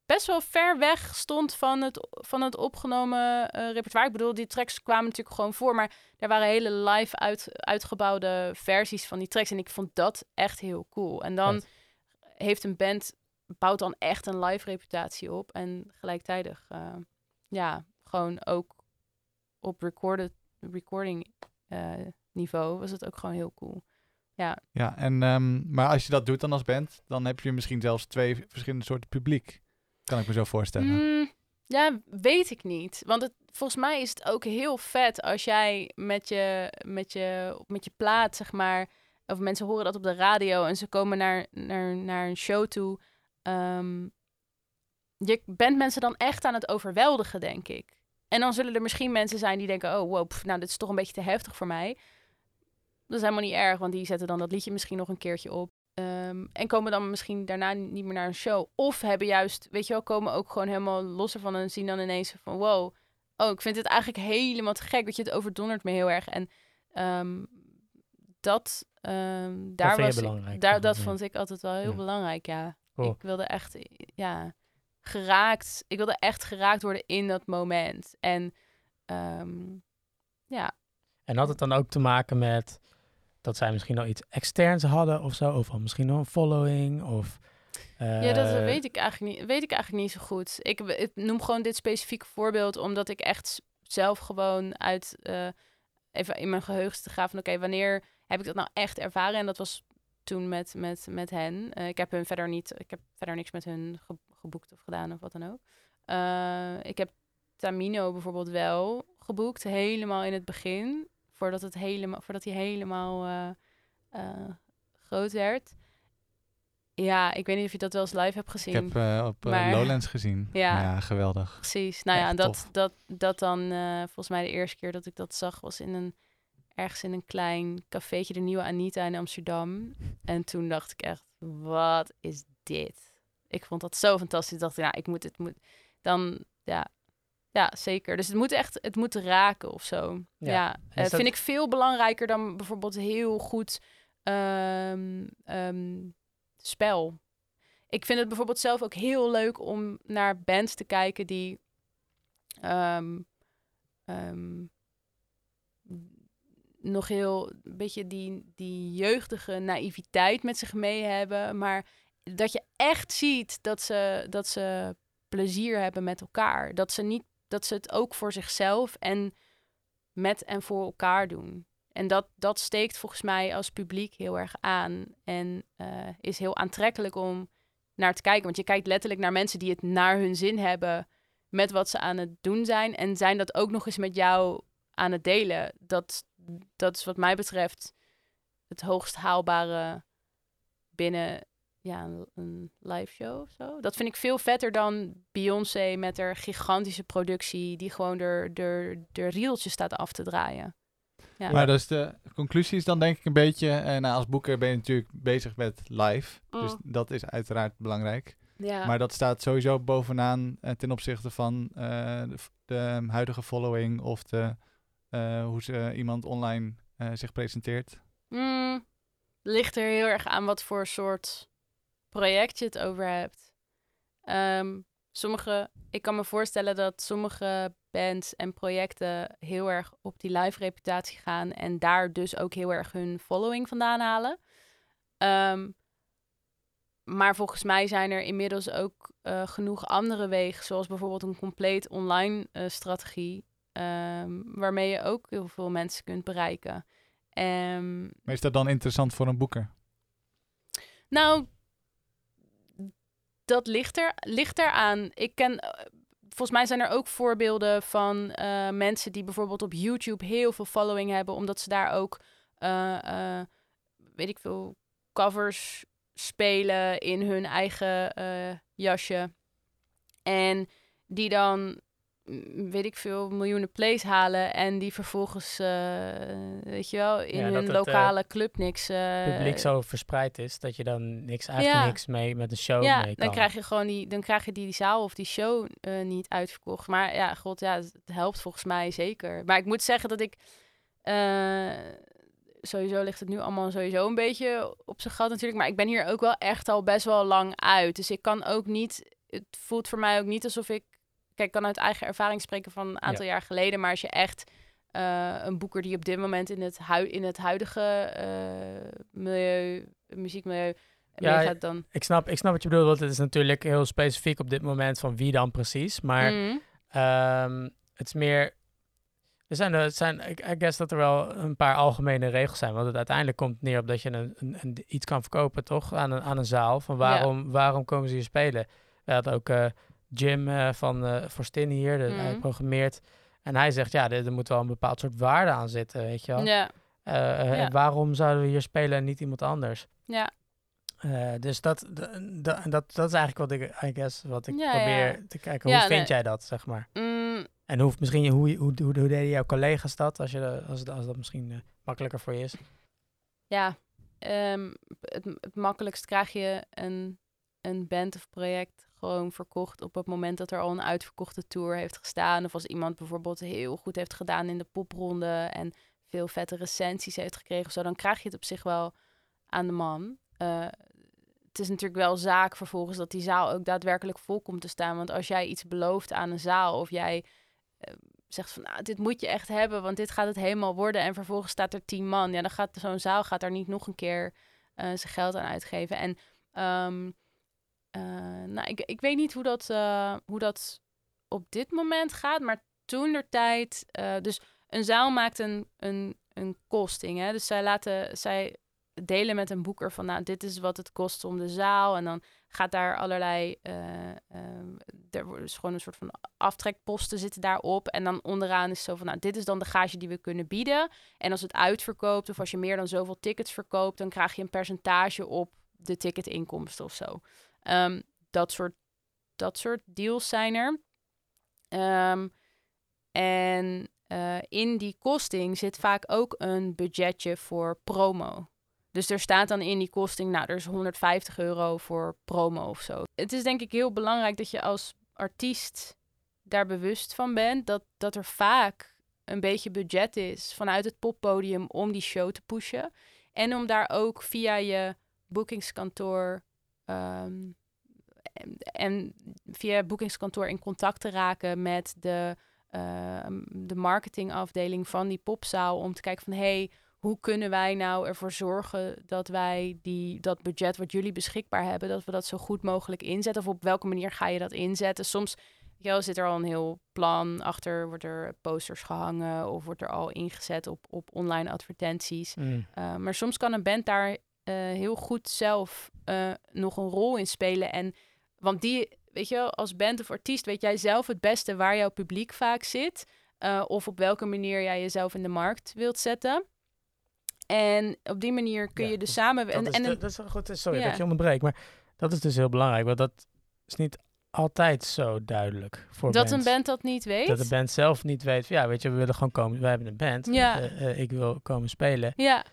best wel ver weg stond van het, van het opgenomen repertoire. Ik bedoel, die tracks kwamen natuurlijk gewoon voor, maar er waren hele live uit, uitgebouwde versies van die tracks. En ik vond dat echt heel cool. En dan. Heeft een band, bouwt dan echt een live reputatie op. En gelijktijdig, eh, ja, gewoon ook op recorded, recording eh, niveau was het ook gewoon heel cool. Ja, Ja, en, ehm, maar als je dat doet dan als band, dan heb je misschien zelfs twee verschillende soorten publiek. Kan ik me zo voorstellen. Mm, ja, weet ik niet. Want het, volgens mij is het ook heel vet als jij met je, met je, met je plaat, zeg maar, of mensen horen dat op de radio en ze komen naar, naar, naar een show toe. Ehm, je bent mensen dan echt aan het overweldigen, denk ik. En dan zullen er misschien mensen zijn die denken, oh wow, nou dit is toch een beetje te heftig voor mij. Dat is helemaal niet erg, want die zetten dan dat liedje misschien nog een keertje op. Ehm, en komen dan misschien daarna niet meer naar een show. Of hebben juist, weet je wel, komen ook gewoon helemaal los ervan en zien dan ineens van wow. Oh, ik vind het eigenlijk helemaal te gek. Dat je het overdondert me heel erg. En ehm, dat, ehm, daar was ik- daar, dat vond ik altijd wel heel Ja. belangrijk, ja. Cool. Ik wilde echt, ja, geraakt. Ik wilde echt geraakt worden in dat moment. En ehm, ja, En had het dan ook te maken met dat zij misschien al iets externs hadden of zo? Of al misschien nog een following? Of, Ja, dat eh, weet ik, eigenlijk niet, weet ik eigenlijk niet zo goed. Ik, ik noem gewoon dit specifieke voorbeeld omdat ik echt zelf gewoon uit eh, even in mijn geheugen te gaan van oké, wanneer heb ik dat nou echt ervaren? En dat was toen met, met, met hen. Eh, ik heb hun verder niet, ik heb verder niks met hun ge- geboekt of gedaan of wat dan ook. Eh, ik heb Tamino bijvoorbeeld wel geboekt, helemaal in het begin, voordat, het helemaal, voordat hij helemaal eh, groot werd. Ja, ik weet niet of je dat wel eens live hebt Ik gezien. heb eh, op Maar- Lowlands gezien. Ja. Ja, geweldig. Precies. Nou ja, dat, tof. dat, dat dan, volgens mij de eerste keer dat ik dat zag, was in een ergens in een klein cafeetje, de Nieuwe Anita in Amsterdam. En toen dacht ik echt, wat is dit? Ik vond dat zo fantastisch. Ik dacht, ja, ik moet het, moet, dan, ja, ja, zeker. Dus het moet echt, het moet raken of zo. Ja. Eh, dat- vind ik veel belangrijker dan bijvoorbeeld heel goed ehm, spel. Ik vind het bijvoorbeeld zelf ook heel leuk om naar bands te kijken die ehm, nog heel een beetje die, die jeugdige naïviteit met zich mee hebben, maar dat je echt ziet dat ze, dat ze plezier hebben met elkaar. Dat ze, niet, dat ze het ook voor zichzelf en met en voor elkaar doen. En dat, dat steekt volgens mij als publiek heel erg aan. En eh, is heel aantrekkelijk om naar te kijken. Want je kijkt letterlijk naar mensen die het naar hun zin hebben met wat ze aan het doen zijn. En zijn dat ook nog eens met jou aan het delen. Dat, dat is wat mij betreft het hoogst haalbare binnen ja, een, een live show of zo. Dat vind ik veel vetter dan Beyoncé met haar gigantische productie... die gewoon er, er, de rieltjes staat af te draaien. Ja. Maar dus de conclusie is dan denk ik een beetje... eh, nou, als boeker ben je natuurlijk bezig met live. Dus Mm. dat is uiteraard belangrijk. ja. Maar dat staat sowieso bovenaan eh, ten opzichte van eh, de, de huidige following... of de, hoe ze iemand online eh, zich presenteert. Mm, ligt er heel erg aan wat voor soort project je het over hebt. Ehm, sommige, ik kan me voorstellen dat sommige bands en projecten heel erg op die live reputatie gaan en daar dus ook heel erg hun following vandaan halen. Ehm, maar volgens mij zijn er inmiddels ook eh, genoeg andere wegen, zoals bijvoorbeeld een compleet online eh, strategie, ehm, waarmee je ook heel veel mensen kunt bereiken. Ehm, Maar is dat dan interessant voor een boeker? nou, dat ligt er, ligt eraan. Ik ken, eh, volgens mij zijn er ook voorbeelden van eh, mensen die bijvoorbeeld op YouTube heel veel following hebben, omdat ze daar ook, eh, weet ik veel, covers spelen in hun eigen jasje. En die dan, weet ik veel, miljoenen plays halen en die vervolgens, eh, weet je wel, in Ja, dat hun het, eh, lokale club niks... eh, publiek zo verspreid is dat je dan niks, eigenlijk Ja. niks mee met een show ja, mee kan. dan krijg je gewoon die, dan krijg je die zaal of die show niet uitverkocht. Maar ja, god, ja, het helpt volgens mij zeker. Maar ik moet zeggen dat ik sowieso ligt het nu allemaal sowieso een beetje op zijn gat natuurlijk. Maar ik ben hier ook wel echt al best wel lang uit. Dus ik kan ook niet. Het voelt voor mij ook niet alsof ik. Kijk, ik kan uit eigen ervaring spreken van een aantal jaar geleden. Maar als je echt eh, een boeker die op dit moment in het, hui in het huidige eh, milieu, muziekmilieu Ja, meegaat, dan. Ik snap, ik snap wat je bedoelt, want het is natuurlijk heel specifiek op dit moment van wie dan precies. Maar Mm. Ehm, het is meer. Er zijn, er zijn, ik guess dat er wel een paar algemene regels zijn. Want het uiteindelijk komt neer op dat je een, een, een- iets kan verkopen, toch? Aan een, aan een zaal. Van waarom, waarom komen ze hier spelen? We hadden ook eh, Jim eh, van uh, Forstin hier, de, hij Mhm. programmeert. En hij zegt, ja, er, er moet wel een bepaald soort waarde aan zitten, weet je wel. Ja, Eh, eh, waarom zouden we hier spelen en niet iemand anders? ja. Eh, dus dat, d- d- dat, dat is eigenlijk wat ik, I guess, wat ik Ja, probeer ja. te kijken. Ja, Hoe vind nee. jij dat, zeg maar? Mm, En hoe, misschien, hoe, hoe, hoe, hoe deden jouw collega's dat, als, je, als, als dat misschien eh, makkelijker voor je is? ja, ehm, het, het makkelijkst krijg je een, een band of project gewoon verkocht op het moment dat er al een uitverkochte tour heeft gestaan. Of als iemand bijvoorbeeld heel goed heeft gedaan in de popronde en veel vette recensies heeft gekregen of zo, dan krijg je het op zich wel aan de man. Eh, het is natuurlijk wel zaak vervolgens dat die zaal ook daadwerkelijk vol komt te staan. Want als jij iets belooft aan een zaal of jij eh, zegt van nou, dit moet je echt hebben, want dit gaat het helemaal worden. En vervolgens staat er tien man. Ja, dan gaat zo'n zaal gaat daar niet nog een keer eh, zijn geld aan uitgeven. En ehm, eh, nou, ik, ik weet niet hoe dat, eh, hoe dat op dit moment gaat, maar toen der tijd. eh, dus een zaal maakt een, een, een kosting. Hè? Dus zij laten zij delen met een boeker van nou, dit is wat het kost om de zaal. En dan gaat daar allerlei. eh, er dus gewoon een soort van aftrekposten zitten daarop. En dan onderaan is zo van nou, dit is dan de gage die we kunnen bieden. En als het uitverkoopt, of als je meer dan zoveel tickets verkoopt, dan krijg je een percentage op de ticketinkomsten of zo. Ehm, dat, soort, dat soort deals zijn er. Ehm, en eh, in die kosting zit vaak ook een budgetje voor promo. Dus er staat dan in die kosting, nou, er is 150 euro voor promo of zo. Het is denk ik heel belangrijk dat je als artiest daar bewust van bent dat, dat er vaak een beetje budget is vanuit het poppodium om die show te pushen. En om daar ook via je boekingskantoor ehm, en, en via boekingskantoor in contact te raken met de, ehm, de marketingafdeling van die popzaal. Om te kijken van hey, hoe kunnen wij nou ervoor zorgen dat wij die, dat budget wat jullie beschikbaar hebben, dat we dat zo goed mogelijk inzetten? Of op welke manier ga je dat inzetten? Soms ja, zit er al een heel plan achter, wordt er posters gehangen of wordt er al ingezet op, op online advertenties. Mm. Uh, maar soms kan een band daar heel goed zelf uh, nog een rol in spelen. En want die, weet je wel, als band of artiest weet jij zelf het beste waar jouw publiek vaak zit. of op welke manier jij jezelf in de markt wilt zetten. En op die manier kun Ja, je dus samen... Dat En, is, en dat is goed. Sorry Ja. dat je onderbreekt, maar dat is dus heel belangrijk. Want dat is niet altijd zo duidelijk voor dat een band dat niet weet. Dat de band zelf niet weet, ja, weet je, we willen gewoon komen. We hebben een band. Ja. eh, eh, ik wil komen spelen. Ja,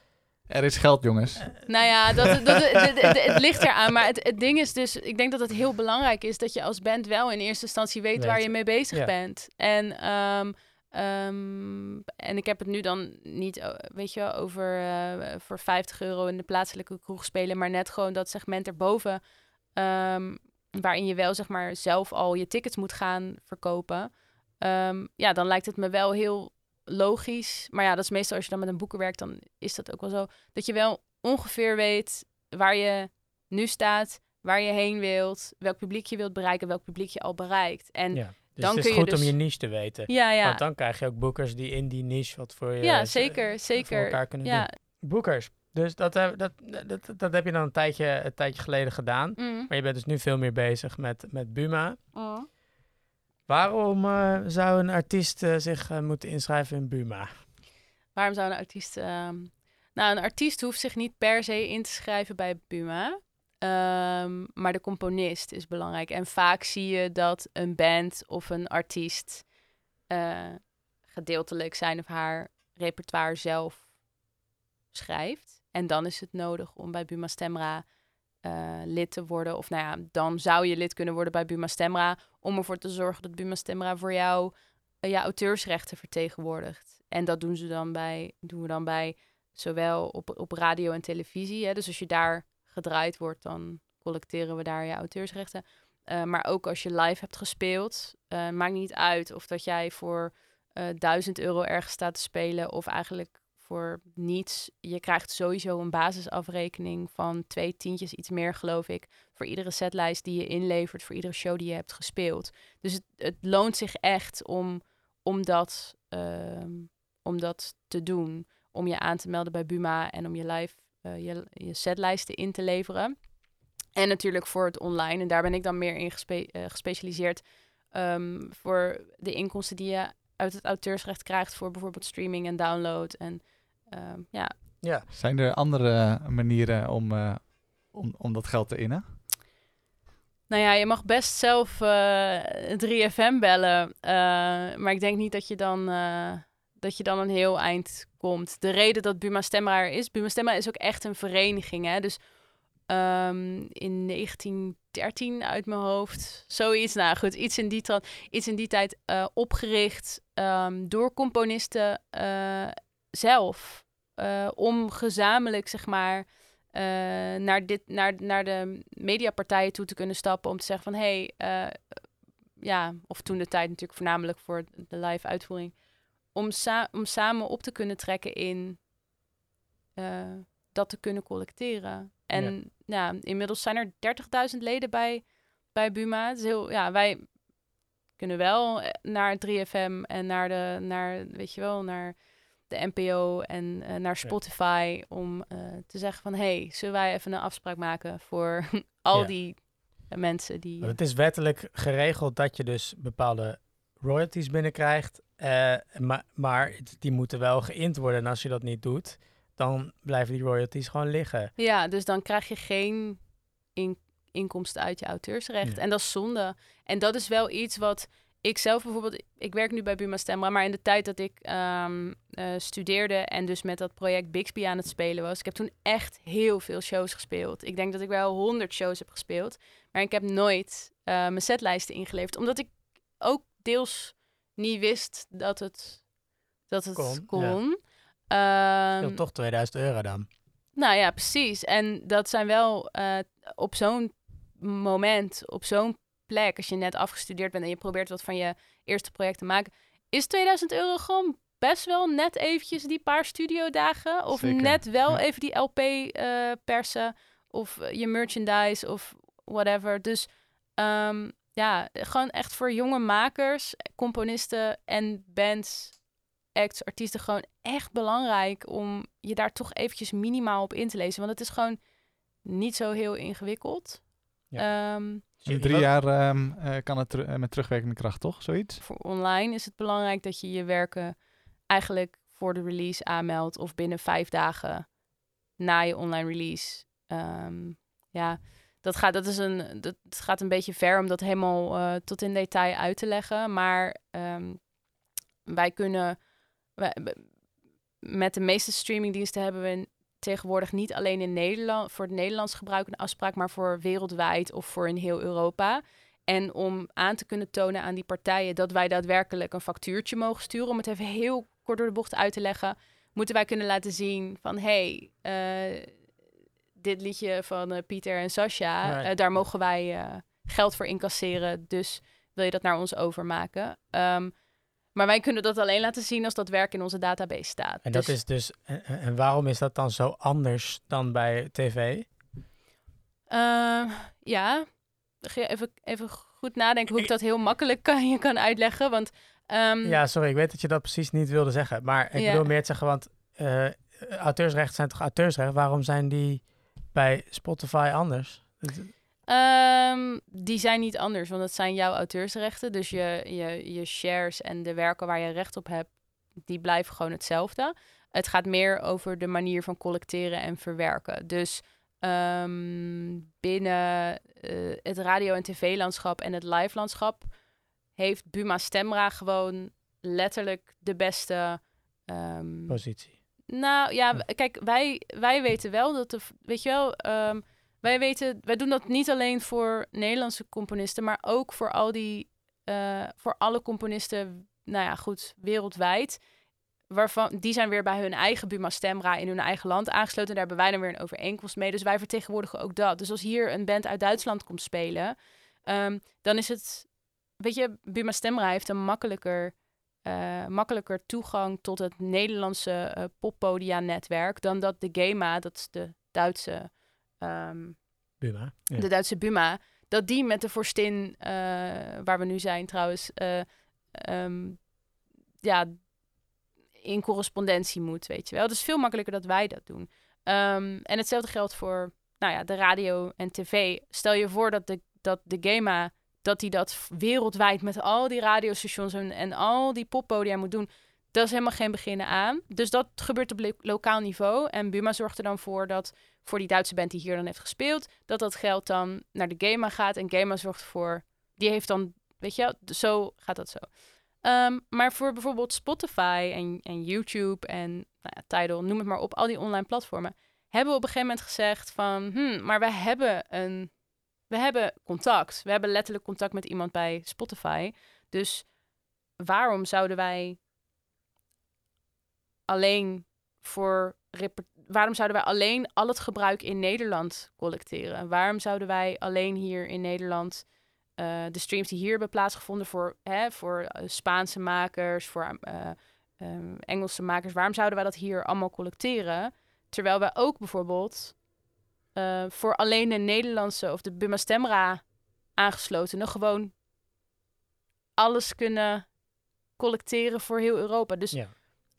Er is geld, jongens. Nou ja, dat, dat, het ligt eraan. Maar het, het ding is dus, ik denk dat het heel belangrijk is dat je als band wel in eerste instantie weet, Weet. waar je mee bezig Ja. bent. En, ehm, ehm, en ik heb het nu dan niet, eh, weet je, over eh, voor 50 euro in de plaatselijke kroeg spelen, maar net gewoon dat segment erboven, ehm, waarin je wel zeg maar zelf al je tickets moet gaan verkopen. Ehm, ja, dan lijkt het me wel heel logisch. Maar ja, dat is meestal als je dan met een boeken werkt, dan is dat ook wel zo. Dat je wel ongeveer weet waar je nu staat, waar je heen wilt, welk publiek je wilt bereiken, welk publiek je al bereikt. En ja, Ja. Dus Dan het kun is je goed om dus- je niche te weten. ja. Want dan krijg je ook boekers die in die niche wat voor je Ja, eh, zeker, voor zeker. elkaar kunnen Ja. doen. Boekers. Dus dat, heb- dat, dat, dat heb je dan een tijdje, een tijdje geleden gedaan. Mm. Maar je bent dus nu veel meer bezig met, met Buma. Mm. Waarom eh, zou een artiest eh, zich eh, moeten inschrijven in Buma? Waarom zou een artiest... ehm, Nou, een artiest hoeft zich niet per se in te schrijven bij Buma. Ehm, maar de componist is belangrijk. En vaak zie je dat een band of een artiest gedeeltelijk zijn of haar repertoire zelf schrijft. En dan is het nodig om bij Buma Stemra eh, lid te worden. Of nou ja, dan zou je lid kunnen worden bij Buma Stemra. Om ervoor te zorgen dat Buma Stemra voor jou eh, ja, auteursrechten vertegenwoordigt. En dat doen, ze dan bij, doen we dan bij zowel op, op radio en televisie. Hè. Dus als je daar gedraaid wordt, dan collecteren we daar je auteursrechten. Eh, maar ook als je live hebt gespeeld, maakt niet uit of dat jij voor 1000 euro ergens staat te spelen of eigenlijk voor niets. Je krijgt sowieso een basisafrekening van twee tientjes, iets meer geloof ik, voor iedere setlijst die je inlevert, voor iedere show die je hebt gespeeld. Dus het, het loont zich echt om, om, dat, ehm, om dat te doen. Om je aan te melden bij Buma en om je live eh, je, je setlijsten in te leveren. En natuurlijk voor het online. En daar ben ik dan meer in eh, gespecialiseerd. ehm, voor de inkomsten die je uit het auteursrecht krijgt voor bijvoorbeeld streaming en download. En ehm, ja, Ja, Zijn er andere manieren om, eh, om, om dat geld te innen? Nou ja, je mag best zelf eh 3FM bellen. eh, maar ik denk niet dat je, dan, eh, dat je dan een heel eind komt. De reden dat Buma Stemra er is... Buma Stemra is ook echt een vereniging. Hè? Dus ehm, in 1913 uit mijn hoofd... Zoiets, nou goed, iets in die, iets in die tijd eh, opgericht... ehm, door componisten eh, zelf. eh, om gezamenlijk, zeg maar eh, naar, dit, naar, naar de mediapartijen toe te kunnen stappen om te zeggen van hé, hey, eh, ja, of toen de tijd natuurlijk voornamelijk voor de live uitvoering, om, sa om samen op te kunnen trekken in dat te kunnen collecteren. En ja. inmiddels zijn er 30.000 leden bij, bij Buma. Het is heel, ja, wij kunnen wel naar 3FM en naar de, naar, weet je wel, naar de NPO en eh, naar Spotify om eh, te zeggen van hey, zullen wij even een afspraak maken voor al Ja. die eh, mensen die. want het is wettelijk geregeld dat je dus bepaalde royalties binnenkrijgt. maar, maar die moeten wel geïnd worden. En als je dat niet doet, dan blijven die royalties gewoon liggen. Ja, dus dan krijg je geen in- inkomsten uit je auteursrecht. Ja. En dat is zonde. En dat is wel iets wat ik zelf bijvoorbeeld, ik werk nu bij Buma Stemra, maar in de tijd dat ik ehm, eh, studeerde en dus met dat project Bixby aan het spelen was, ik heb toen echt heel veel shows gespeeld. Ik denk dat ik wel honderd shows heb gespeeld, maar ik heb nooit uh, mijn setlijsten ingeleverd, omdat ik ook deels niet wist dat het, dat het kon. kon. Ja. Um, toch 2000 euro dan. Nou ja, precies. En dat zijn wel uh, op zo'n moment, op zo'n plek, als je net afgestudeerd bent en je probeert wat van je eerste project te maken, is 2000 euro gewoon best wel net eventjes die paar studiodagen. Of net wel even die LP uh, eh, persen. Of eh, je merchandise of whatever. Dus um, ja, gewoon echt voor jonge makers, componisten en bands, acts, artiesten gewoon echt belangrijk om je daar toch eventjes minimaal op in te lezen. Want het is gewoon niet zo heel ingewikkeld. Ja. Um, in drie jaar um, uh, kan het ter uh, met terugwerkende kracht, toch? Zoiets? Voor online is het belangrijk dat je je werken eigenlijk voor de release aanmeldt of binnen vijf dagen na je online release. Um, ja, dat gaat, dat is een, dat gaat een beetje ver om dat helemaal uh, tot in detail uit te leggen. Maar um, wij kunnen, wij, met de meeste streamingdiensten hebben we tegenwoordig niet alleen in Nederland voor het Nederlands gebruik een afspraak, maar voor wereldwijd of voor in heel Europa. En om aan te kunnen tonen aan die partijen dat wij daadwerkelijk een factuurtje mogen sturen, om het even heel kort door de bocht uit te leggen, moeten wij kunnen laten zien van hé, hey, uh, dit liedje van uh, Pieter en Sascha, uh, daar mogen wij geld voor incasseren, dus wil je dat naar ons overmaken? Um, maar wij kunnen dat alleen laten zien als dat werk in onze database staat. En dat dus is dus. En, waarom is dat dan zo anders dan bij tv? Uh, ja, even, even goed nadenken hoe ik dat heel makkelijk kan, je kan uitleggen. Want, um, ja, sorry, ik weet dat je dat precies niet wilde zeggen. Maar ik ja. bedoel meer te zeggen, want uh, auteursrechten zijn toch auteursrecht? Waarom zijn die bij Spotify anders? Um, die zijn niet anders, want het zijn jouw auteursrechten. Dus je, je, je shares en de werken waar je recht op hebt, die blijven gewoon hetzelfde. Het gaat meer over de manier van collecteren en verwerken. Dus um, binnen uh, het radio- en tv-landschap en het live-landschap heeft Buma Stemra gewoon letterlijk de beste um, positie. Nou ja, kijk, wij, wij weten wel dat de, weet je wel, um, wij weten, wij doen dat niet alleen voor Nederlandse componisten, maar ook voor al die, uh, voor alle componisten, nou ja, goed, wereldwijd. Waarvan, die zijn weer bij hun eigen Buma Stemra in hun eigen land aangesloten. Daar hebben wij dan weer een overeenkomst mee. Dus wij vertegenwoordigen ook dat. Dus als hier een band uit Duitsland komt spelen, um, dan is het, weet je, Buma Stemra heeft een makkelijker, uh, makkelijker toegang tot het Nederlandse uh, poppodia-netwerk dan dat de GEMA, dat is de Duitse um, Buma, de Duitse Buma, dat die met de vorstin, uh, waar we nu zijn trouwens, uh, um, ja, in correspondentie moet, weet je wel. Dus veel makkelijker dat wij dat doen. Um, en hetzelfde geldt voor, nou ja, de radio en tv. Stel je voor dat de, dat de GEMA, dat die dat wereldwijd met al die radiostations en, en al die poppodia moet doen. Dat is helemaal geen beginnen aan. Dus dat gebeurt op lokaal niveau. En Buma zorgt er dan voor dat voor die Duitse band die hier dan heeft gespeeld, dat dat geld dan naar de GEMA gaat. En GEMA zorgt ervoor, die heeft dan, weet je, zo gaat dat zo. Um, maar voor bijvoorbeeld Spotify en, en YouTube en nou ja, Tidal, noem het maar op, al die online platformen, hebben we op een gegeven moment gezegd van, hmm, maar we hebben een, we hebben contact. We hebben letterlijk contact met iemand bij Spotify. Dus waarom zouden wij alleen voor waarom zouden wij alleen al het gebruik in Nederland collecteren? Waarom zouden wij alleen hier in Nederland uh, de streams die hier hebben plaatsgevonden voor, hè, voor uh, Spaanse makers, voor um, Engelse makers, waarom zouden wij dat hier allemaal collecteren? Terwijl wij ook bijvoorbeeld voor alleen de Nederlandse of de Buma Stemra aangeslotenen gewoon alles kunnen collecteren voor heel Europa. Dus ja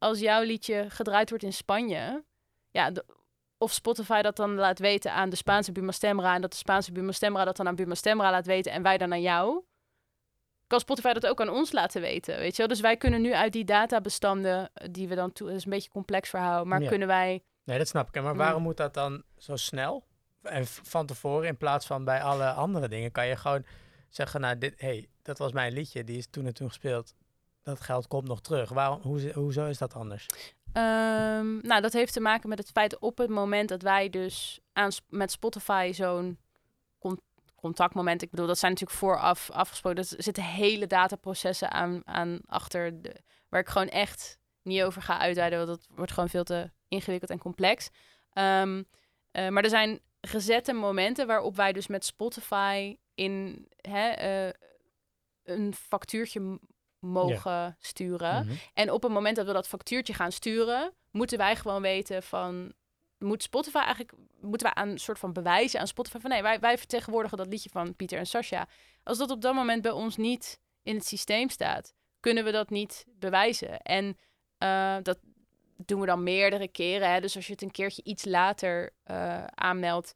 als jouw liedje gedraaid wordt in Spanje, ja, of Spotify dat dan laat weten aan de Spaanse Buma Stemra en dat de Spaanse Buma Stemra dat dan aan Buma Stemra laat weten en wij dan aan jou, kan Spotify dat ook aan ons laten weten, weet je wel? Dus wij kunnen nu uit die databestanden eh, die we dan toe, dat is een beetje een complex verhaal, maar kunnen wij... Nee, dat snap ik. Maar waarom moet dat dan zo snel? En van tevoren in plaats van bij alle andere dingen kan je gewoon zeggen, nou, dit, hey, dat was mijn liedje, die is toen en toen gespeeld. Dat geld komt nog terug. Waarom, hoe, hoezo is dat anders? Ehm, nou, dat heeft te maken met het feit op het moment dat wij dus aan, met Spotify zo'n con contactmoment, ik bedoel, dat zijn natuurlijk vooraf afgesproken. Er zitten hele dataprocessen aan, aan achter, de, waar ik gewoon echt niet over ga uitweiden, want dat wordt gewoon veel te ingewikkeld en complex. Ehm, eh, maar er zijn gezette momenten waarop wij dus met Spotify in hè, uh, een factuurtje mogen sturen. Mhm. En op het moment dat we dat factuurtje gaan sturen, moeten wij gewoon weten van moet Spotify eigenlijk moeten wij aan een soort van bewijzen aan Spotify van nee, wij, wij vertegenwoordigen dat liedje van Pieter en Sasha. Als dat op dat moment bij ons niet in het systeem staat, kunnen we dat niet bewijzen. En uh, dat doen we dan meerdere keren. Hè? Dus als je het een keertje iets later uh, aanmeldt,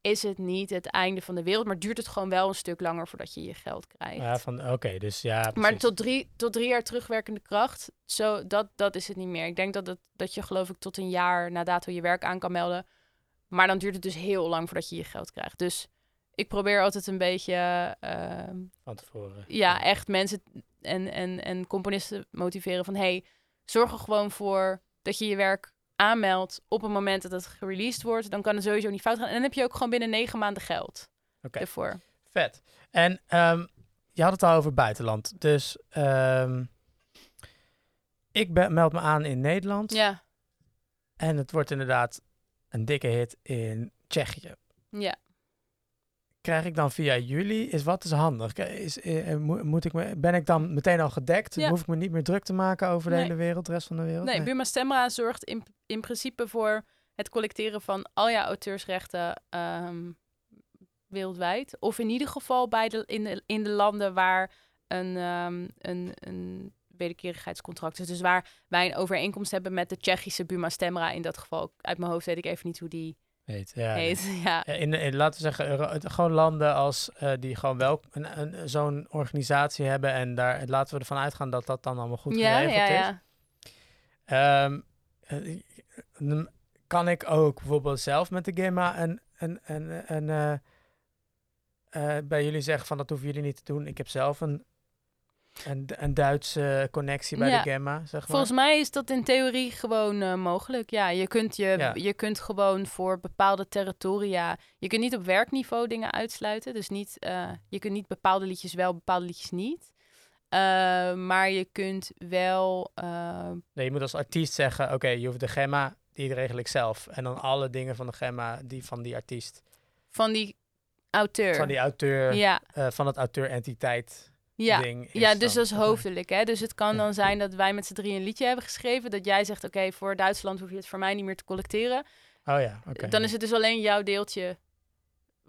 is het niet het einde van de wereld, maar duurt het gewoon wel een stuk langer voordat je je geld krijgt. Ja, van oké, dus ja. Precies. Maar tot drie, tot drie jaar terugwerkende kracht, zo, dat, dat is het niet meer. Ik denk dat, het, dat je geloof ik tot een jaar na dato je werk aan kan melden. Maar dan duurt het dus heel lang voordat je je geld krijgt. Dus ik probeer altijd een beetje. Uh, van tevoren. Ja, echt mensen en, en, en componisten motiveren van hey, zorg er gewoon voor dat je je werk aanmeldt op het moment dat het gereleased wordt, dan kan het sowieso niet fout gaan. En dan heb je ook gewoon binnen negen maanden geld okay. ervoor. Vet. En um, je had het al over buitenland. Dus um, ik meld me aan in Nederland. Ja. En het wordt inderdaad een dikke hit in Tsjechië. Ja krijg ik dan via jullie? Is wat is handig? Is, eh, eh moet ik me, ben ik dan meteen al gedekt? Ja. Hoef ik me niet meer druk te maken over de hele wereld, de rest van de wereld? Nee, nee. Buma Stemra zorgt in, in principe voor het collecteren van al jouw auteursrechten um, wereldwijd. Of in ieder geval bij de, in, de, in de landen waar een, um, een, een wederkerigheidscontract is. Dus waar wij een overeenkomst hebben met de Tsjechische Buma Stemra in dat geval. Uit mijn hoofd weet ik even niet hoe die heet. Ja, heet, ja. In, in, laten we zeggen, gewoon landen als uh, die gewoon wel een, een, zo'n organisatie hebben en daar laten we ervan uitgaan dat dat dan allemaal goed ja, geregeld ja, ja. Um, uh, kan ik ook bijvoorbeeld zelf met de GEMA een, een, een, een uh, bij jullie zeggen van dat hoeven jullie niet te doen. Ik heb zelf een een, een Duitse connectie bij de Gemma, zeg maar. Volgens mij is dat in theorie gewoon uh, mogelijk. Ja, je kunt, je, ja. je kunt gewoon voor bepaalde territoria... Je kunt niet op werkniveau dingen uitsluiten. Dus niet, uh, je kunt niet bepaalde liedjes wel, bepaalde liedjes niet. Uh, maar je kunt wel... Nee, je moet als artiest zeggen... Oké, okay, je hoeft de Gemma, die regel ik zelf. En dan alle dingen van de Gemma, die van die artiest. Van die auteur. Van die auteur, ja. van het auteur-entiteit ja. ja, dus dat is hoofdelijk. Hè? Dus het kan dan zijn dat wij met z'n drie een liedje hebben geschreven. Dat jij zegt, oké, voor Duitsland hoef je het voor mij niet meer te collecteren. Oh ja, oké. Dan is het dus alleen jouw deeltje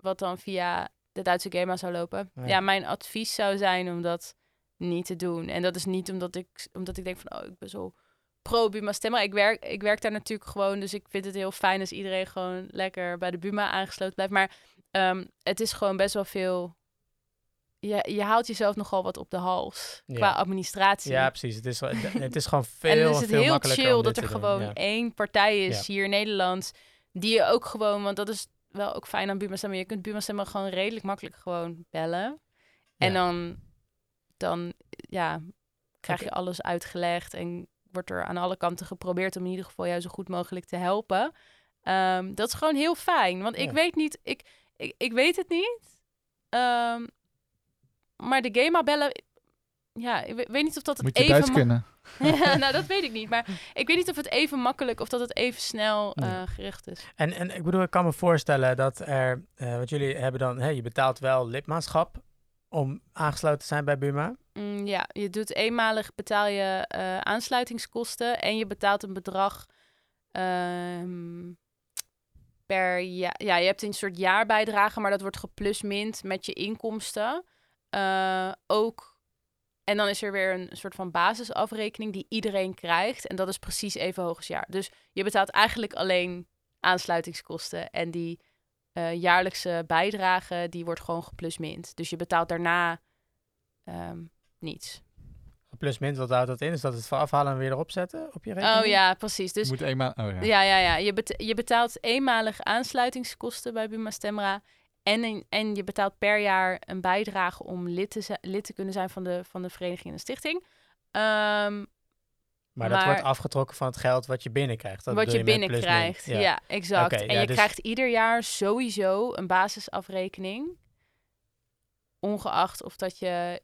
wat dan via de Duitse GEMA zou lopen. Oh ja. mijn advies zou zijn om dat niet te doen. En dat is niet omdat ik, omdat ik denk van, oh, ik ben zo pro Buma Stemma. Ik werk, ik werk daar natuurlijk gewoon, dus ik vind het heel fijn als iedereen gewoon lekker bij de Buma aangesloten blijft. Maar um, het is gewoon best wel veel je, je haalt jezelf nogal wat op de hals qua administratie. Ja, precies. Het is, het is gewoon veel, en dan is het heel chill dat er gewoon één partij is hier in Nederland die je ook gewoon, want dat is wel ook fijn aan Buma Stemmen. Je kunt Buma Stemmen gewoon redelijk makkelijk gewoon bellen. En dan, dan ja, krijg je alles uitgelegd en wordt er aan alle kanten geprobeerd om in ieder geval jou zo goed mogelijk te helpen. Um, dat is gewoon heel fijn, want ik weet niet, ik, ik, ik weet het niet. Um, maar de GEMA bellen, ja, ik weet niet of dat het Moet je even Duits kunnen? ja, nou, dat weet ik niet. Maar ik weet niet of het even makkelijk of dat het even snel uh, gericht is. En, en ik bedoel, ik kan me voorstellen dat er, uh, wat jullie hebben dan, hey, je betaalt wel lidmaatschap om aangesloten te zijn bij Buma. Mm, ja, je doet eenmalig betaal je uh, aansluitingskosten en je betaalt een bedrag um, per jaar. Ja, je hebt een soort jaarbijdrage, maar dat wordt geplusmint met je inkomsten. Uh, ook. En dan is er weer een soort van basisafrekening die iedereen krijgt. En dat is precies even hoog als jaar. Dus je betaalt eigenlijk alleen aansluitingskosten. En die uh, jaarlijkse bijdrage, die wordt gewoon geplusmint. Dus je betaalt daarna um, niets. Plusmint, wat houdt dat in? Is dat het afhalen en weer erop zetten op je rekening? Oh ja, precies. Dus, je moet eenmaal, oh ja. ja, ja, ja. Je betaalt eenmalig aansluitingskosten bij Buma Stemra. En, en je betaalt per jaar een bijdrage om lid te, lid te kunnen zijn van de, van de vereniging en de stichting. Ehm, Maar, dat wordt afgetrokken van het geld wat je binnenkrijgt. Dat wat je plus, binnenkrijgt. min. Ja. exact. En ja, je dus- krijgt ieder jaar sowieso een basisafrekening. Ongeacht of dat je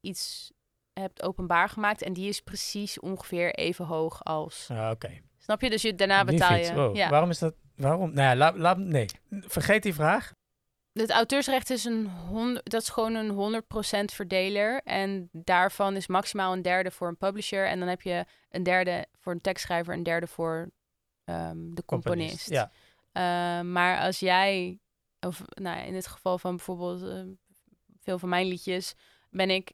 iets hebt openbaar gemaakt. En die is precies ongeveer even hoog als. Ah, Oké. Snap je? Dus je, daarna betaal je. wow. Ja. Waarom is dat? Waarom? Nou ja, laat, laat, nee. Vergeet die vraag. Het auteursrecht is een honderd, dat is gewoon een 100% verdeler. En daarvan is maximaal een derde voor een publisher. En dan heb je een derde voor een tekstschrijver, een derde voor ehm, de componist. Ja. Eh, maar als jij, of nou, in het geval van bijvoorbeeld eh, veel van mijn liedjes, ben ik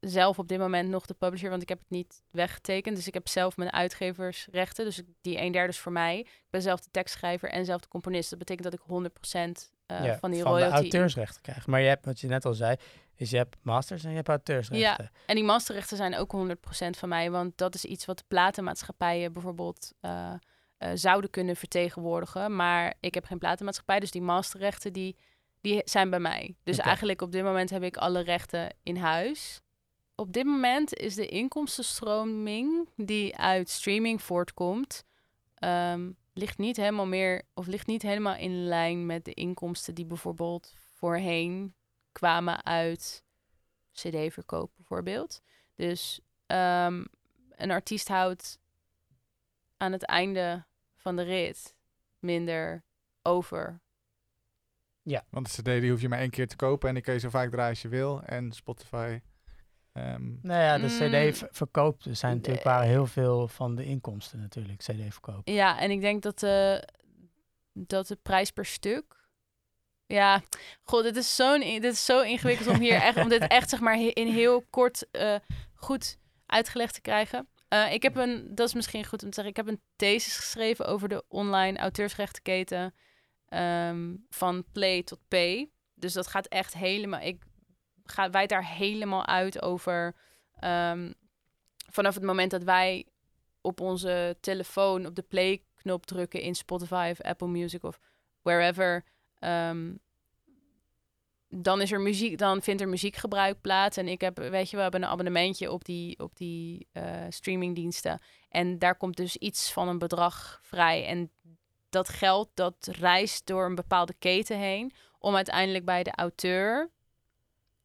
zelf op dit moment nog de publisher, want ik heb het niet weggetekend. Dus ik heb zelf mijn uitgeversrechten. Dus die een derde is voor mij. Ik ben zelf de tekstschrijver en zelf de componist. Dat betekent dat ik 100% eh, ja, van die de royalty... auteursrechten krijgt. Maar je hebt, wat je net al zei, is je hebt masters en je hebt auteursrechten. En die masterrechten zijn ook 100% van mij, want dat is iets wat de platenmaatschappijen bijvoorbeeld eh, eh, zouden kunnen vertegenwoordigen. Maar ik heb geen platenmaatschappij, dus die masterrechten die, die zijn bij mij. Dus eigenlijk op dit moment heb ik alle rechten in huis. Op dit moment is de inkomstenstroming die uit streaming voortkomt, ehm, ligt niet helemaal meer of ligt niet helemaal in lijn met de inkomsten die bijvoorbeeld voorheen kwamen uit CD-verkoop bijvoorbeeld. Dus ehm, een artiest houdt aan het einde van de rit minder over. Want de CD die hoef je maar één keer te kopen en die kun je zo vaak draaien als je wil. En Spotify. Ehm, Nou ja, de Mm. CD-verkoop er zijn natuurlijk waren heel veel van de inkomsten natuurlijk, CD-verkoop. Ja, en ik denk dat de, dat de prijs per stuk. Ja, god, dit is, zo'n, in- dit is zo ingewikkeld om hier echt, om dit echt zeg maar in heel kort eh, goed uitgelegd te krijgen. Eh, ik heb een, dat is misschien goed om te zeggen, ik heb een thesis geschreven over de online auteursrechtenketen ehm, van play tot pay. Dus dat gaat echt helemaal, ik ga wijd daar helemaal uit over ehm, vanaf het moment dat wij op onze telefoon op de play-knop drukken in Spotify of Apple Music of wherever. ehm, dan is er muziek, dan vindt er muziekgebruik plaats. En ik heb, weet je, we hebben een abonnementje op die, op die eh, streamingdiensten. En daar komt dus iets van een bedrag vrij. En dat geld dat reist door een bepaalde keten heen. Om uiteindelijk bij de auteur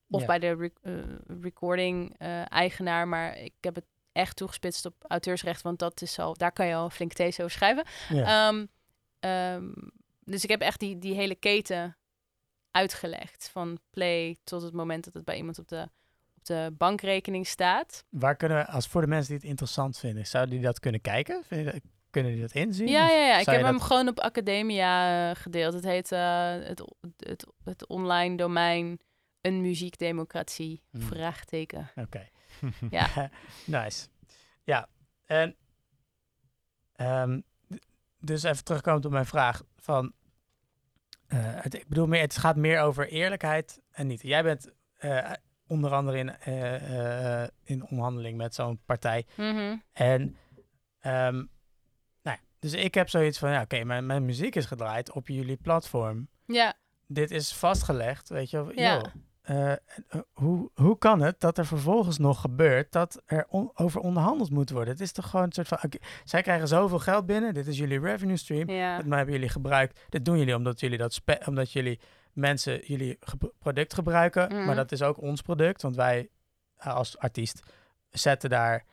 of Ja. bij de rec- eh, recording eh, eigenaar. Maar ik heb het echt toegespitst op auteursrecht, want dat is al, daar kan je al flink thesis over schrijven. Ja. Ehm, ehm, dus ik heb echt die, die hele keten uitgelegd. Van play tot het moment dat het bij iemand op de, op de bankrekening staat. Waar kunnen we, als voor de mensen die het interessant vinden, zouden die dat kunnen kijken? Vind je dat- kunnen die dat inzien? Ja, ja, ja. Ik heb hem gewoon op Academia eh, gedeeld. Het heet het, het, het online domein een muziekdemocratie. Hmm. Vraagteken. Oké. Ja. nice. Ja, en ehm, dus even terugkomend op mijn vraag van, eh, het, ik bedoel meer, het gaat meer over eerlijkheid en niet. Jij bent eh, onder andere in, eh, in onderhandeling met zo'n partij Mhm. en ehm, nou ja, dus ik heb zoiets van, ja, oké, mijn, mijn muziek is gedraaid op jullie platform. Ja, Dit is vastgelegd, weet je wel. Ja. Eh, eh, hoe, hoe kan het dat er vervolgens nog gebeurt dat er on- over onderhandeld moet worden? Het is toch gewoon een soort van, zij krijgen zoveel geld binnen, dit is jullie revenue stream, ja. dat hebben jullie gebruikt. Dit doen jullie omdat jullie dat spe- omdat jullie mensen jullie ge- product gebruiken, Mhm. maar dat is ook ons product, want wij eh, als artiest zetten daar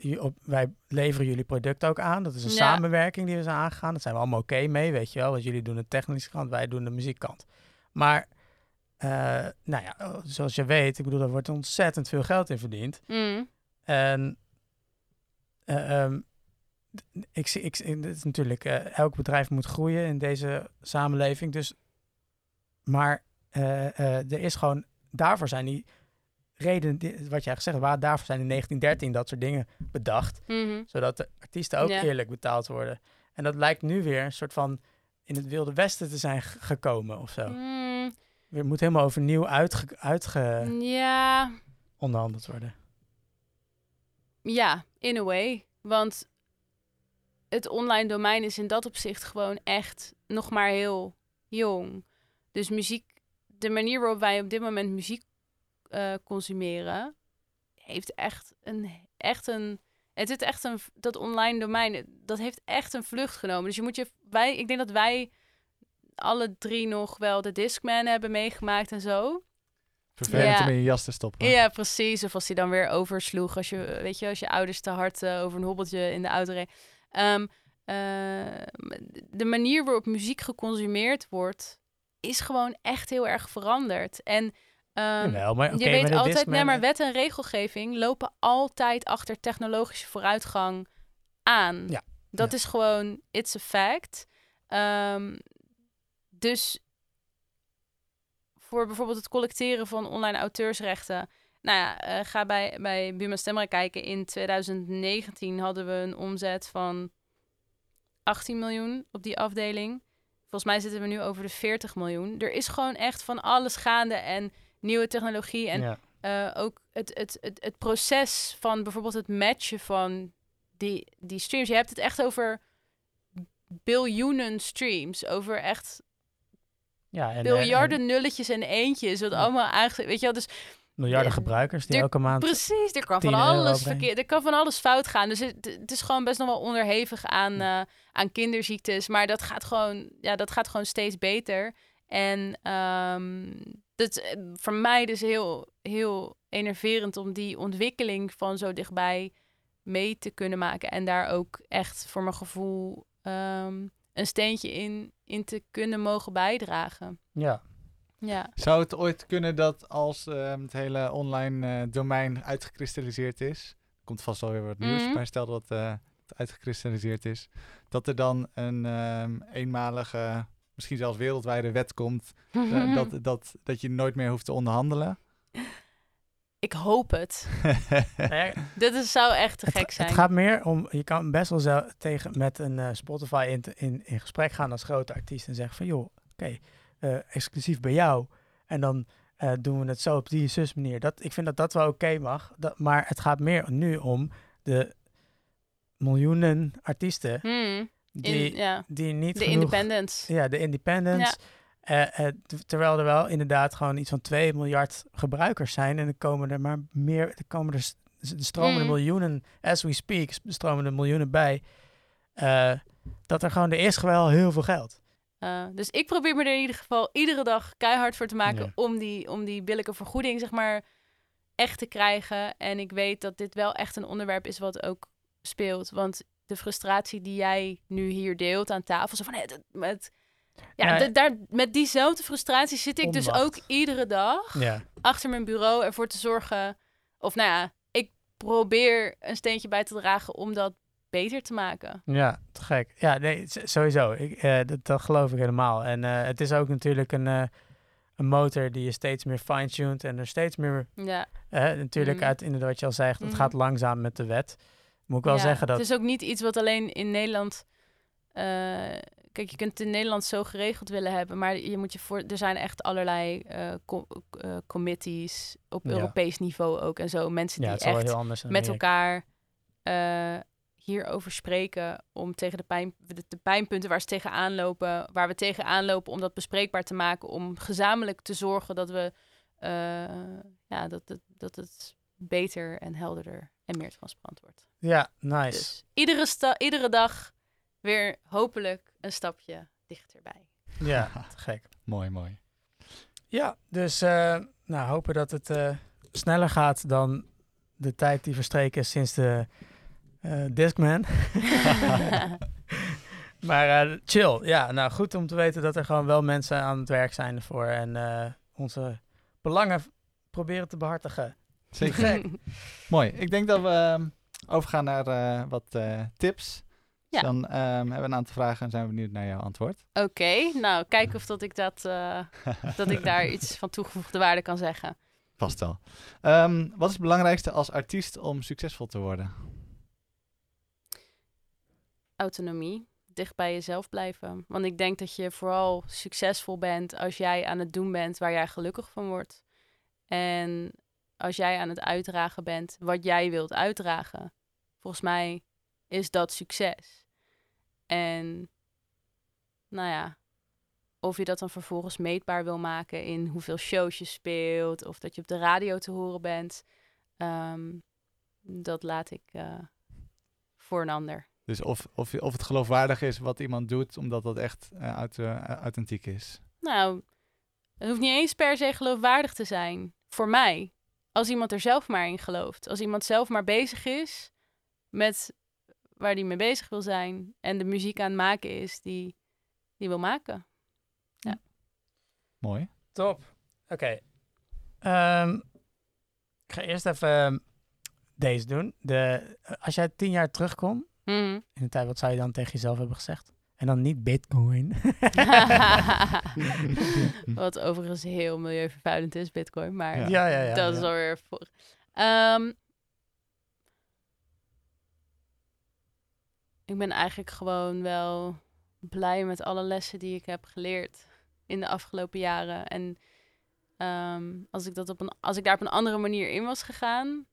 je op, wij leveren jullie product ook aan. Dat is een Ja. samenwerking die we zijn aangegaan. Dat zijn we allemaal oké mee, weet je wel. Want jullie doen de technische kant, wij doen de muziekkant. Maar, eh, nou ja, oh, zoals je weet, ik bedoel, er wordt ontzettend veel geld in verdiend. Mm. En ehm, d- ik zie, ik, het is natuurlijk, eh, elk bedrijf moet groeien in deze samenleving. Dus, maar er is gewoon, daarvoor zijn die redenen, die- wat jij gezegd hebt, waar, daarvoor zijn in 1913 dat soort dingen bedacht. Mhm. Zodat de artiesten ook eerlijk betaald worden. En dat lijkt nu weer een soort van in het Wilde Westen te zijn gekomen of zo. Mm, Weer moet helemaal overnieuw uitge, uitge ja, onderhandeld worden. ja, in a way. Want het online domein is in dat opzicht gewoon echt nog maar heel jong. Dus muziek de manier waarop wij op dit moment muziek eh, consumeren, heeft echt een, echt een, het is echt een, dat online domein, dat heeft echt een vlucht genomen. Dus je moet je, wij, ik denk dat wij alle drie nog wel de Discman hebben meegemaakt en zo. Vervelend Ja. om in je jas te stoppen. Ja, precies. Of als hij dan weer oversloeg. Als je, weet je, als je ouders te hard eh, over een hobbeltje in de auto reed. Ehm, eh, de manier waarop muziek geconsumeerd wordt, is gewoon echt heel erg veranderd. En Jawel, maar je weet altijd, nee, Discman- maar wet en regelgeving lopen altijd achter technologische vooruitgang aan. Ja. Dat Ja. is gewoon, it's a fact. Ehm, dus voor bijvoorbeeld het collecteren van online auteursrechten. Nou ja, eh, ga bij, bij Buma Stemra kijken. In 2019 hadden we een omzet van 18 miljoen op die afdeling. Volgens mij zitten we nu over de 40 miljoen. Er is gewoon echt van alles gaande en nieuwe technologie. En ja. eh, ook het, het, het, het proces van bijvoorbeeld het matchen van die, die streams. Je hebt het echt over biljoenen streams. Over echt ja, en, eh, biljarden en nulletjes en eentjes. Wat Ja. allemaal eigenlijk... Weet je wel, dus miljarden de- gebruikers die er- elke maand... precies, er kan 10 van alles verkeerd... Er kan van alles fout gaan. Dus het, het is gewoon best nog wel onderhevig aan, eh, aan kinderziektes. Maar dat gaat gewoon, ja, dat gaat gewoon steeds beter. En ehm dat is voor mij dus heel, heel enerverend om die ontwikkeling van zo dichtbij mee te kunnen maken. En daar ook echt voor mijn gevoel ehm, een steentje in, in te kunnen mogen bijdragen. Ja. Ja. Zou het ooit kunnen dat als ehm, het hele online eh, domein uitgekristalliseerd is, komt vast wel weer wat nieuws, Mhm. maar stel dat eh, het uitgekristalliseerd is, dat er dan een ehm, eenmalige, misschien zelfs wereldwijde wet komt, eh, dat, dat, dat je nooit meer hoeft te onderhandelen? Ik hoop het. Dit is, zou echt te het, gek zijn. het gaat meer om, je kan best wel zo tegen met een eh, Spotify in, in, in gesprek gaan als grote artiest en zeggen van joh, oké, eh, exclusief bij jou. En dan eh, doen we het zo op die zus manier. Dat, ik vind dat dat wel oké mag. Dat, maar het gaat meer nu om de miljoenen artiesten Hmm, die, in, ja. die niet De genoeg... independence. Ja, de independents. Eh, eh, t- terwijl er wel inderdaad gewoon iets van 2 miljard gebruikers zijn. En er komen er maar meer, er komen er, s- er stromen er Mm. miljoenen, as we speak, stromen er miljoenen bij. Eh, dat er gewoon, er is wel heel veel geld. Uh, dus ik probeer me er in ieder geval iedere dag keihard voor te maken Ja. om, die, om die billijke vergoeding, zeg maar, echt te krijgen. En ik weet dat dit wel echt een onderwerp is wat ook speelt. Want de frustratie die jij nu hier deelt aan tafel, zo van, hé, dat- met, ja, daar, met diezelfde frustratie zit ik dus ook iedere dag Ja, achter mijn bureau ervoor te zorgen. Of nou ja, ik probeer een steentje bij te dragen om dat beter te maken. ja te gek. Ja, nee, sowieso. Ik, eh, dat, dat geloof ik helemaal. En eh, het is ook natuurlijk een, eh, een motor die je steeds meer fine-tuned en er steeds meer, Ja. natuurlijk Mhm. uit inderdaad wat je al zegt, het Mhm. gaat langzaam met de wet. Moet ik wel Ja, zeggen dat... Het is ook niet iets wat alleen in Nederland. Kijk, je kunt het in Nederland zo geregeld willen hebben, maar je moet je voor. Er zijn echt allerlei eh, committees op Ja. Europees niveau ook en zo. Mensen ja, die echt heel anders in met elkaar eh, hierover spreken om tegen de, pijn, de, de pijnpunten waar ze tegenaan lopen, waar we tegenaan lopen, om dat bespreekbaar te maken, om gezamenlijk te zorgen dat we ja, dat, dat, dat het beter en helderder en meer transparant wordt. Ja, nice. Dus iedere, iedere dag weer hopelijk een stapje dichterbij. Ja, te gek. Mooi, mooi. Ja, dus eh, nou, hopen dat het eh, sneller gaat dan de tijd die verstreken is sinds de eh Discman. maar chill. Ja, nou goed om te weten dat er gewoon wel mensen aan het werk zijn ervoor en eh, onze belangen proberen te behartigen. Zeker. Mooi. Ik denk dat we ehm, overgaan naar eh, wat eh, tips. Ja. Dan ehm, hebben we een aantal vragen en zijn we benieuwd naar jouw antwoord. Oké, nou kijk of dat ik, dat, eh, dat ik daar iets van toegevoegde waarde kan zeggen. Vast wel. Ehm, wat is het belangrijkste als artiest om succesvol te worden? Autonomie, dicht bij jezelf blijven. Want ik denk dat je vooral succesvol bent als jij aan het doen bent waar jij gelukkig van wordt. En als jij aan het uitdragen bent wat jij wilt uitdragen. Volgens mij is dat succes. En nou ja, of je dat dan vervolgens meetbaar wil maken in hoeveel shows je speelt of dat je op de radio te horen bent, ehm, dat laat ik eh, voor een ander. Dus of, of, of het geloofwaardig is wat iemand doet, omdat dat echt eh, uit, eh, authentiek is. Nou, het hoeft niet eens per se geloofwaardig te zijn. Voor mij. Als iemand er zelf maar in gelooft. Als iemand zelf maar bezig is met waar hij mee bezig wil zijn. En de muziek aan het maken is die die wil maken. Mooi. Top. Oké. Ehm, ik ga eerst even ehm, deze doen. De, als jij tien jaar terugkomt Mhm. in de tijd, wat zou je dan tegen jezelf hebben gezegd? En dan niet bitcoin. Wat overigens heel milieuvervuilend is, bitcoin. Maar Ja. ja, ja, ja. dat is ja. alweer voor. Ehm, ik ben eigenlijk gewoon wel blij met alle lessen die ik heb geleerd in de afgelopen jaren. En ehm, als, ik dat op een, als ik daar op een andere manier in was gegaan,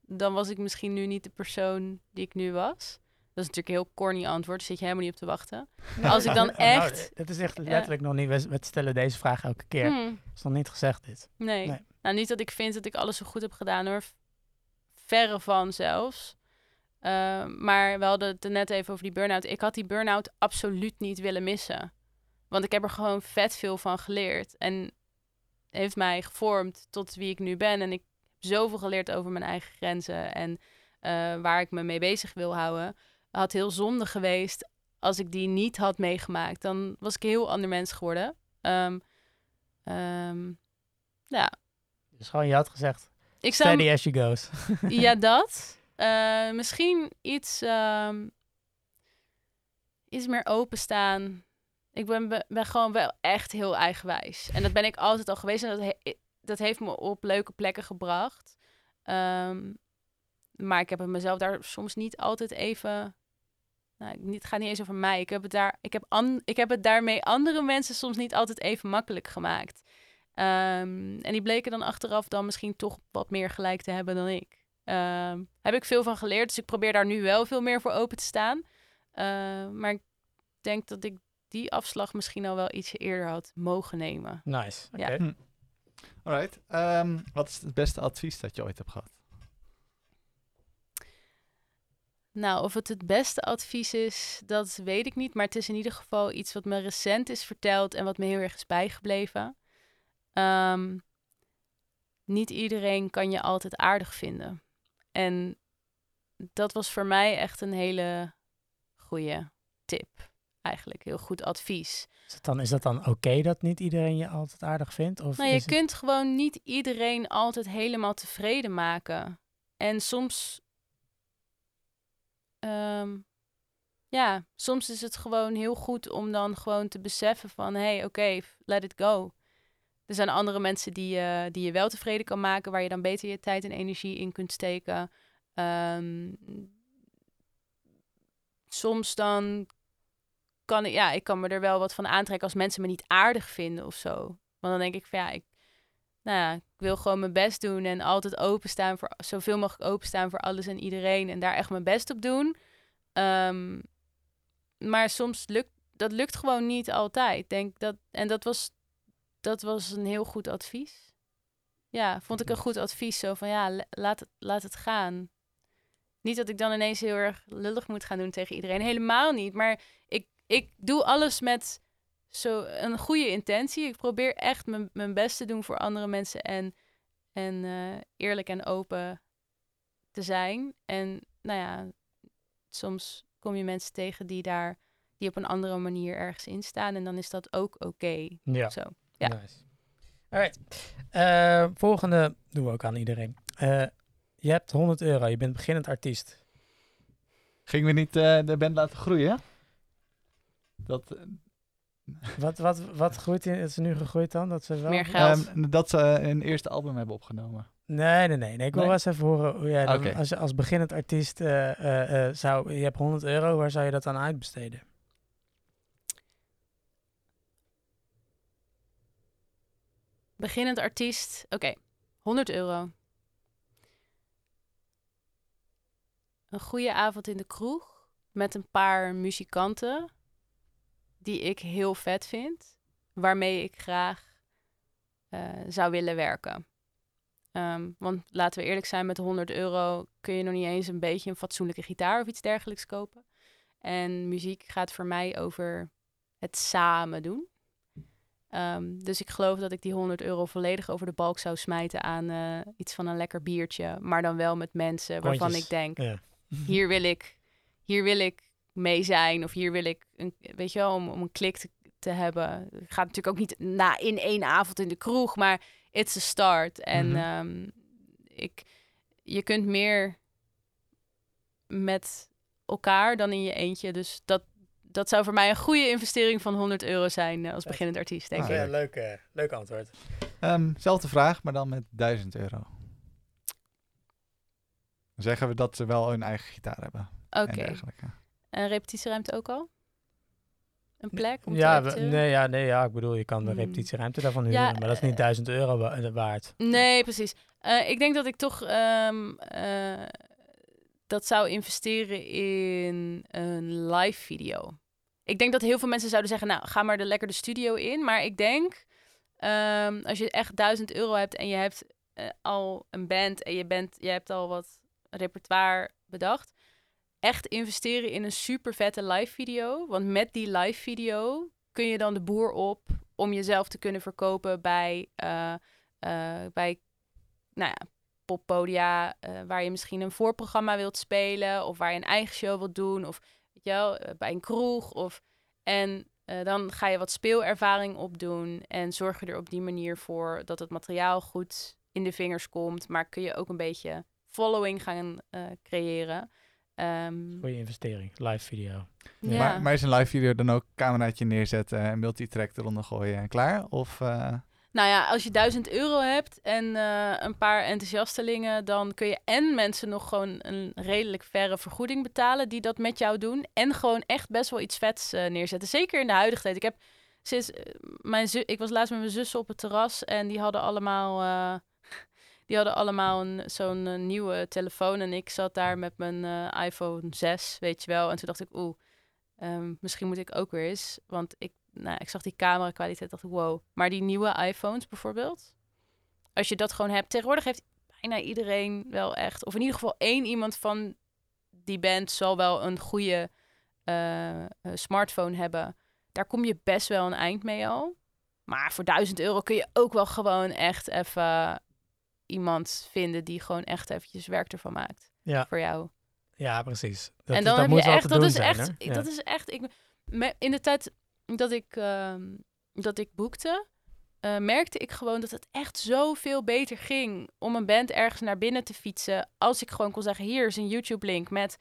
dan was ik misschien nu niet de persoon die ik nu was. Dat is natuurlijk een heel corny antwoord, daar zit je helemaal niet op te wachten. Als ik dan nou, echt- Het is echt letterlijk nog niet. We, stellen deze vraag elke keer. Hmm. is nog niet gezegd dit. Nee. Nee. Nou, niet dat ik vind dat ik alles zo goed heb gedaan hoor. Verre van zelfs. Uh, maar we hadden het net even over die burn-out. Ik had die burn-out absoluut niet willen missen. Want ik heb er gewoon vet veel van geleerd. En heeft mij gevormd tot wie ik nu ben. En ik heb zoveel geleerd over mijn eigen grenzen. En uh, waar ik me mee bezig wil houden. Had heel zonde geweest als ik die niet had meegemaakt. Dan was ik een heel ander mens geworden. Um, um, ja, Dus gewoon, je had gezegd, ik zou, steady as she goes. ja, dat. Uh, misschien iets, um, iets meer openstaan. Ik ben, ben gewoon wel echt heel eigenwijs. En dat ben ik altijd al geweest. En dat, dat heeft me op leuke plekken gebracht. Um, maar ik heb het mezelf daar soms niet altijd even... Nou, het gaat niet eens over mij. Ik heb het, daar, ik heb an, ik heb het daarmee andere mensen soms niet altijd even makkelijk gemaakt. Um, en die bleken dan achteraf dan misschien toch wat meer gelijk te hebben dan ik. Um, heb ik veel van geleerd, dus ik probeer daar nu wel veel meer voor open te staan. Uh, maar ik denk dat ik die afslag misschien al wel ietsje eerder had mogen nemen. Nice. Ja. Okay. Hm. Alright. Um, wat is het beste advies dat je ooit hebt gehad? Nou, of het het beste advies is, dat weet ik niet. Maar het is in ieder geval iets wat me recent is verteld en wat me heel erg is bijgebleven. Um, niet iedereen kan je altijd aardig vinden. En dat was voor mij echt een hele goede tip. Eigenlijk heel goed advies. Is, het dan, is dat dan oké okay dat niet iedereen je altijd aardig vindt? Of nou, je het... kunt gewoon niet iedereen altijd helemaal tevreden maken. En soms Um, ja, soms is het gewoon heel goed om dan gewoon te beseffen van... hé, hey, oké, okay, let it go. Er zijn andere mensen die, uh, die je wel tevreden kan maken... waar je dan beter je tijd en energie in kunt steken. Um, soms dan kan ik... Ja, ik kan me er wel wat van aantrekken als mensen me niet aardig vinden of zo. Want dan denk ik van ja, ik, nou ja, ik wil gewoon mijn best doen en altijd openstaan voor zoveel mogelijk openstaan voor alles en iedereen en daar echt mijn best op doen. Um, maar soms lukt dat lukt gewoon niet altijd. Denk dat en dat was dat was een heel goed advies. Ja, vond ik een goed advies zo van ja, laat het, laat het gaan. Niet dat ik dan ineens heel erg lullig moet gaan doen tegen iedereen, helemaal niet. Maar ik ik doe alles met zo een goede intentie. Ik probeer echt mijn, mijn best te doen voor andere mensen en, en uh, eerlijk en open te zijn. En nou ja, soms kom je mensen tegen die daar die op een andere manier ergens in staan. En dan is dat ook oké. Okay. Ja. Zo, ja. Nice. Alright. Uh, volgende doen we ook aan iedereen. Uh, je hebt 100 euro, je bent beginnend artiest. Gingen we niet uh, de band laten groeien? Dat, wat, wat, wat groeit in, is er nu gegroeid dan? Dat ze wel... Meer geld. Um, dat ze een eerste album hebben opgenomen. Nee, nee, nee. nee. Ik wil Nee? wel eens even horen hoe jij dan, Oké. als, je als beginnend artiest uh, uh, uh, zou... Je hebt 100 euro, waar zou je dat aan uitbesteden? Beginnend artiest, oké. Okay. 100 euro. Een goede avond in de kroeg met een paar muzikanten die ik heel vet vind. waarmee ik graag eh, zou willen werken. Ehm, want laten we eerlijk zijn, met 100 euro kun je nog niet eens een beetje een fatsoenlijke gitaar of iets dergelijks kopen. En muziek gaat voor mij over het samen doen. Ehm, dus ik geloof dat ik die 100 euro volledig over de balk zou smijten aan eh, iets van een lekker biertje. Maar dan wel met mensen waarvan ik denk, Ja. hier wil ik, hier wil ik mee zijn. Of hier wil ik, een, weet je wel, om, om een klik te, te hebben. Het gaat natuurlijk ook niet na in één avond in de kroeg, maar it's a start. En Mhm. ehm, ik, je kunt meer met elkaar dan in je eentje. Dus dat, dat zou voor mij een goede investering van 100 euro zijn eh, als beginnend artiest, denk Ah, ik. Ja, leuk, eh, leuk antwoord. Ehm, zelfde vraag, maar dan met 1000 euro. Dan zeggen we dat ze wel hun eigen gitaar hebben. Oké. En repetitieruimte ook al? Een plek om Ja, te we- nee, ja, nee, ja, ik bedoel, je kan de Hmm. repetitieruimte daarvan Ja, huren, maar dat is niet eh, 1000 euro wa- eh, waard. Nee, precies. Eh, ik denk dat ik toch ehm, eh, dat zou investeren in een live video. Ik denk dat heel veel mensen zouden zeggen, nou, ga maar de lekker de studio in. Maar ik denk, ehm, als je echt 1000 euro hebt en je hebt eh, al een band en je, bent, je hebt al wat repertoire bedacht, echt investeren in een super vette live video. Want met die live video kun je dan de boer op om jezelf te kunnen verkopen bij, eh, bij nou ja, poppodia, eh, waar je misschien een voorprogramma wilt spelen of waar je een eigen show wilt doen of weet je wel, eh, bij een kroeg of en eh, dan ga je wat speelervaring opdoen en zorg je er op die manier voor dat het materiaal goed in de vingers komt, maar kun je ook een beetje following gaan eh, creëren. Ehm, Goeie investering, live video. ja. Maar, maar is een live video dan ook cameraatje neerzetten en multitrack eronder gooien en klaar? Of eh, Nou ja, als je 1000 euro hebt en eh, een paar enthousiastelingen, dan kun je en mensen nog gewoon een redelijk verre vergoeding betalen die dat met jou doen. En gewoon echt best wel iets vets eh, neerzetten. Zeker in de huidige tijd. Ik heb sinds eh, mijn zu- ik was laatst met mijn zussen op het terras en die hadden allemaal. die hadden allemaal zo'n nieuwe telefoon en ik zat daar met mijn iPhone 6, weet je wel. En toen dacht ik, oeh, ehm, misschien moet ik ook weer eens. Want ik, nou, ik zag die camera kwaliteit, dacht ik, wow. Maar die nieuwe iPhones bijvoorbeeld, als je dat gewoon hebt. Tegenwoordig heeft bijna iedereen wel echt, of in ieder geval één iemand van die band zal wel een goede eh, eh, smartphone hebben. Daar kom je best wel een eind mee al. Maar voor 1000 euro kun je ook wel gewoon echt even iemand vinden die gewoon echt eventjes werk ervan maakt Ja, voor jou. ja precies. Dat, en dan dat heb moet je echt, dat is zijn, echt, dat is echt, ik, me- in de tijd dat ik, ehm, dat ik boekte, eh, merkte ik gewoon dat het echt zoveel beter ging om een band ergens naar binnen te fietsen. Als ik gewoon kon zeggen, hier is een YouTube link met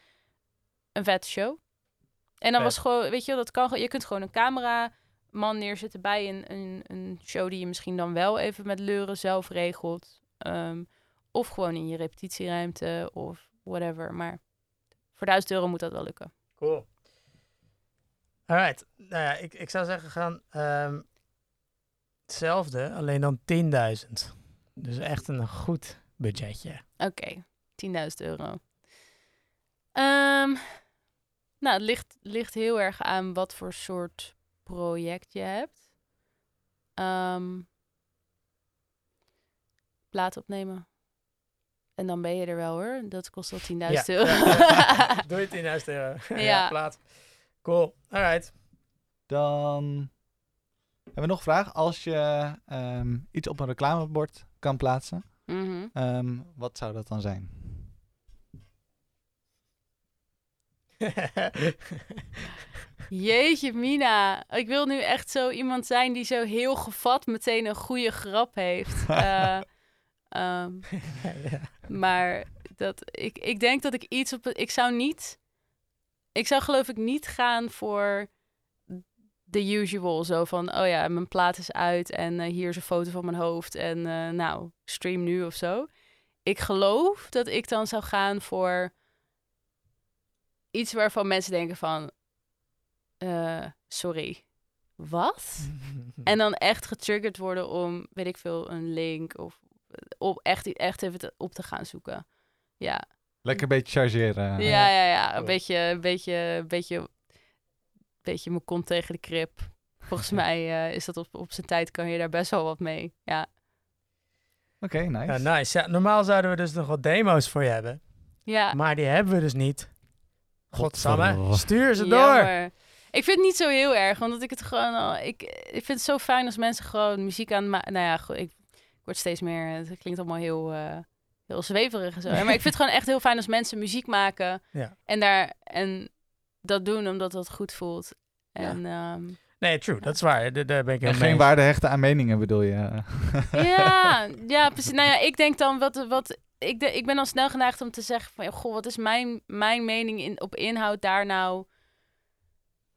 een vette show. En dan was gewoon, weet je dat kan, gewoon- je kunt gewoon een cameraman neerzetten bij een, een, een show die je misschien dan wel even met leuren zelf regelt. Ehm, of gewoon in je repetitieruimte of whatever. Maar voor 1000 euro moet dat wel lukken. Cool. Alright. Nou ja, ik, ik zou zeggen gaan ehm, hetzelfde, alleen dan 10.000. Dus echt een goed budgetje. Oké, 10.000 euro. Ehm, nou, het ligt, ligt heel erg aan wat voor soort project je hebt. Ehm plaat opnemen. En dan ben je er wel hoor. Dat kost al 10.000 Ja. euro. Doe je 10.000 euro. ja, Ja. plaat. Cool. Alright. dan hebben we nog een vraag. Als je ehm, iets op een reclamebord kan plaatsen, Mhm. ehm, wat zou dat dan zijn? Jeetje, Mina. Ik wil nu echt zo iemand zijn die zo heel gevat meteen een goede grap heeft. Eh, ehm, ja. maar dat, ik, ik denk dat ik iets op... Ik zou niet... Ik zou geloof ik niet gaan voor the usual. Zo van, oh ja, mijn plaat is uit en eh, hier is een foto van mijn hoofd. En eh, nou, stream nu of zo. Ik geloof dat ik dan zou gaan voor iets waarvan mensen denken van... eh, sorry, wat? En dan echt getriggerd worden om, weet ik veel, een link of op echt, echt even te- op te gaan zoeken. Ja, Lekker een beetje chargeren. ja, ja, ja. Een beetje, een beetje, een beetje, een beetje mijn kont tegen de krip. volgens mij eh, is dat op, op zijn tijd kan je daar best wel wat mee. Ja, Oké, nice. Ja, nice. Ja, normaal zouden we dus nog wat demo's voor je hebben. ja. Maar die hebben we dus niet. Godsamme, stuur ze door. Jammer. Ik vind het niet zo heel erg, omdat ik het gewoon al. Ik, ik vind het zo fijn als mensen gewoon muziek aan. Nou ja, ik, ik word steeds meer. Het klinkt allemaal heel, eh, heel zweverig en zo. Maar ik vind het gewoon echt heel fijn als mensen muziek maken. Ja. En, daar, en dat doen omdat dat goed voelt. En ehm, Nee, true, dat is waar. Daar, daar ben ik En geen mee waarde hechten aan meningen bedoel je? ja, ja, precies. Nou ja, ik denk dan wat. wat ik, de, ik ben dan snel geneigd om te zeggen van, goh, wat is mijn, mijn mening in, op inhoud daar nou?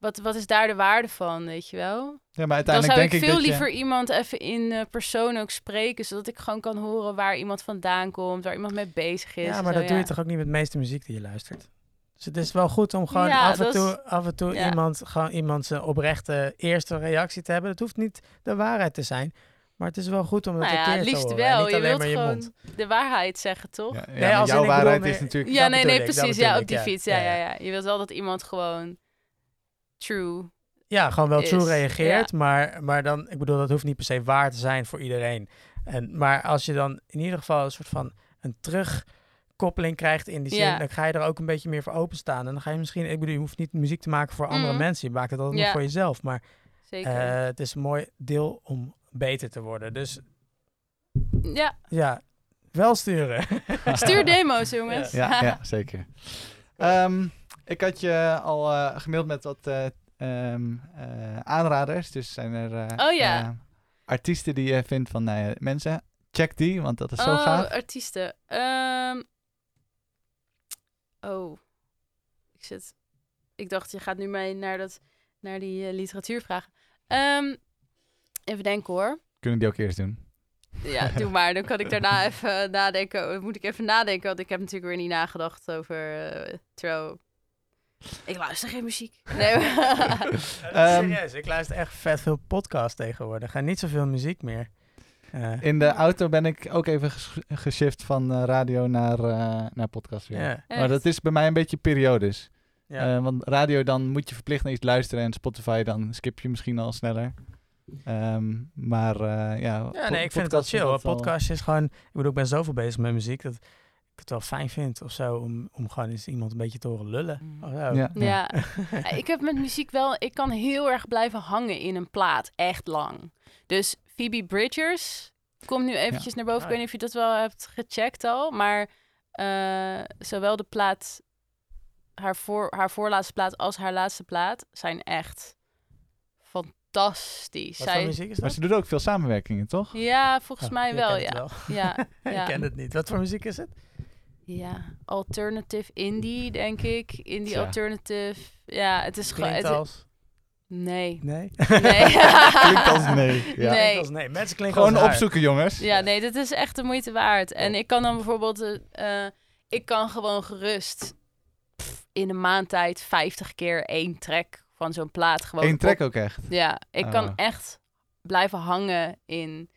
Wat, wat is daar de waarde van, weet je wel? Ja, maar Dan uiteindelijk zou ik denk ik veel je- liever iemand even in eh, persoon ook spreken, zodat ik gewoon kan horen waar iemand vandaan komt, waar iemand mee bezig is. Ja, maar zo, dat doe je ja. toch ook niet met de meeste muziek die je luistert? Dus het is wel goed om gewoon Ja, af, en is- toe, af en toe ja. iemand, gewoon iemand zijn oprechte eerste reactie te hebben. Dat hoeft niet de waarheid te zijn. Maar het is wel goed om dat Nou ja, keer het te liefst horen. en wel. niet Je alleen wilt maar je gewoon mond. de waarheid zeggen, toch? Ja, Ja, ja, Nee, als in, jouw waarheid meer- is natuurlijk... dat nee, nee, precies. Ja, op die ja. fiets. Ja, Ja, ja, ja. ja. Je wilt wel dat iemand gewoon true. Ja, gewoon wel true reageert, maar, maar dan, ik bedoel, dat hoeft niet per se waar te zijn voor iedereen. En, maar als je dan in ieder geval een soort van een terugkoppeling krijgt in die zin, Ja. dan ga je er ook een beetje meer voor openstaan. En dan ga je misschien, ik bedoel, je hoeft niet muziek te maken voor andere Mhm. mensen, je maakt het altijd Ja. nog voor jezelf. Maar Zeker. eh, het is een mooi deel om beter te worden. Dus ja, ja, wel sturen. stuur demo's, jongens. Ja, ja zeker. Ehm, ik had je al eh, gemaild met wat eh, ehm, eh, aanraders. Dus zijn er Oh ja. artiesten die je vindt van nou mensen. Check die, want dat is zo oh, gaaf. artiesten. Ehm, oh, ik zit. Ik dacht, je gaat nu mee naar, dat, naar die literatuur vragen. Ehm, even denken hoor. Kunnen die ook eerst doen? Ja, doe maar. Dan kan ik daarna even nadenken. Moet ik even nadenken, want ik heb natuurlijk weer niet nagedacht over uh, trouw. Ik luister geen muziek. Nee. Ehm, Serieus, ik luister echt vet veel podcasts tegenwoordig. En niet zoveel muziek meer. Eh, In de auto ben ik ook even ges- geshift van eh, radio naar, eh, naar podcast weer. ja, Maar dat is bij mij een beetje periodes. ja. Eh, want radio, dan moet je verplicht naar iets luisteren. En Spotify, dan skip je misschien al sneller. Ehm, maar eh, ja... Ja, nee, ik vind het wel chill. podcast is gewoon... Ik bedoel, ik ben zoveel bezig met muziek dat het wel fijn vind of zo om, om gewoon eens iemand een beetje te horen lullen. Mm. Zo. Ja, Ja, ik heb met muziek wel... Ik kan heel erg blijven hangen in een plaat. Echt lang. Dus Phoebe Bridgers komt nu eventjes naar boven. Ah, Ik weet niet of je dat wel hebt gecheckt al. Maar eh, zowel de plaat... Haar, voor, haar voorlaatste plaat als haar laatste plaat zijn echt fantastisch. Wat voor Zij, muziek is Maar dat? ze doen ook veel samenwerkingen, toch? ja, volgens Oh, mij wel, ja. wel. Ja, ja. ik ken het niet. Wat voor muziek is het? Ja. Alternative indie, denk ik. Indie alternative. Ja, het is gewoon... Als... Nee. Nee? Nee. Klinkt als nee. Ja. Nee. Klinkt als nee. Mensen klinken Gewoon opzoeken, jongens. Ja, nee, dit is echt de moeite waard. En ik kan dan bijvoorbeeld, eh, eh, ik kan gewoon gerust pff, in een maand tijd 50 keer één track van zo'n plaat gewoon. Eén track op- ook echt. Ja, ik Oh. kan echt blijven hangen in,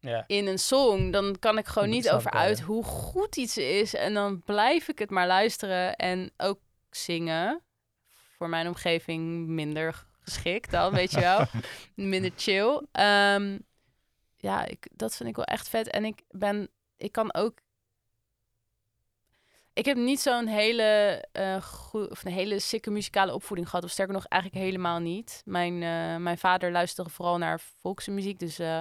Ja. in een song. Dan kan ik gewoon niet over wel, uit ja. hoe goed iets is. En dan blijf ik het maar luisteren en ook zingen. Voor mijn omgeving minder geschikt dan, weet je wel. Minder chill. Ehm, ja, ik, dat vind ik wel echt vet. En ik ben, ik kan ook. Ik heb niet zo'n hele, goe- of een hele sikke muzikale opvoeding gehad. Of sterker nog, eigenlijk helemaal niet. Mijn, eh, mijn vader luisterde vooral naar volksmuziek. Dus eh,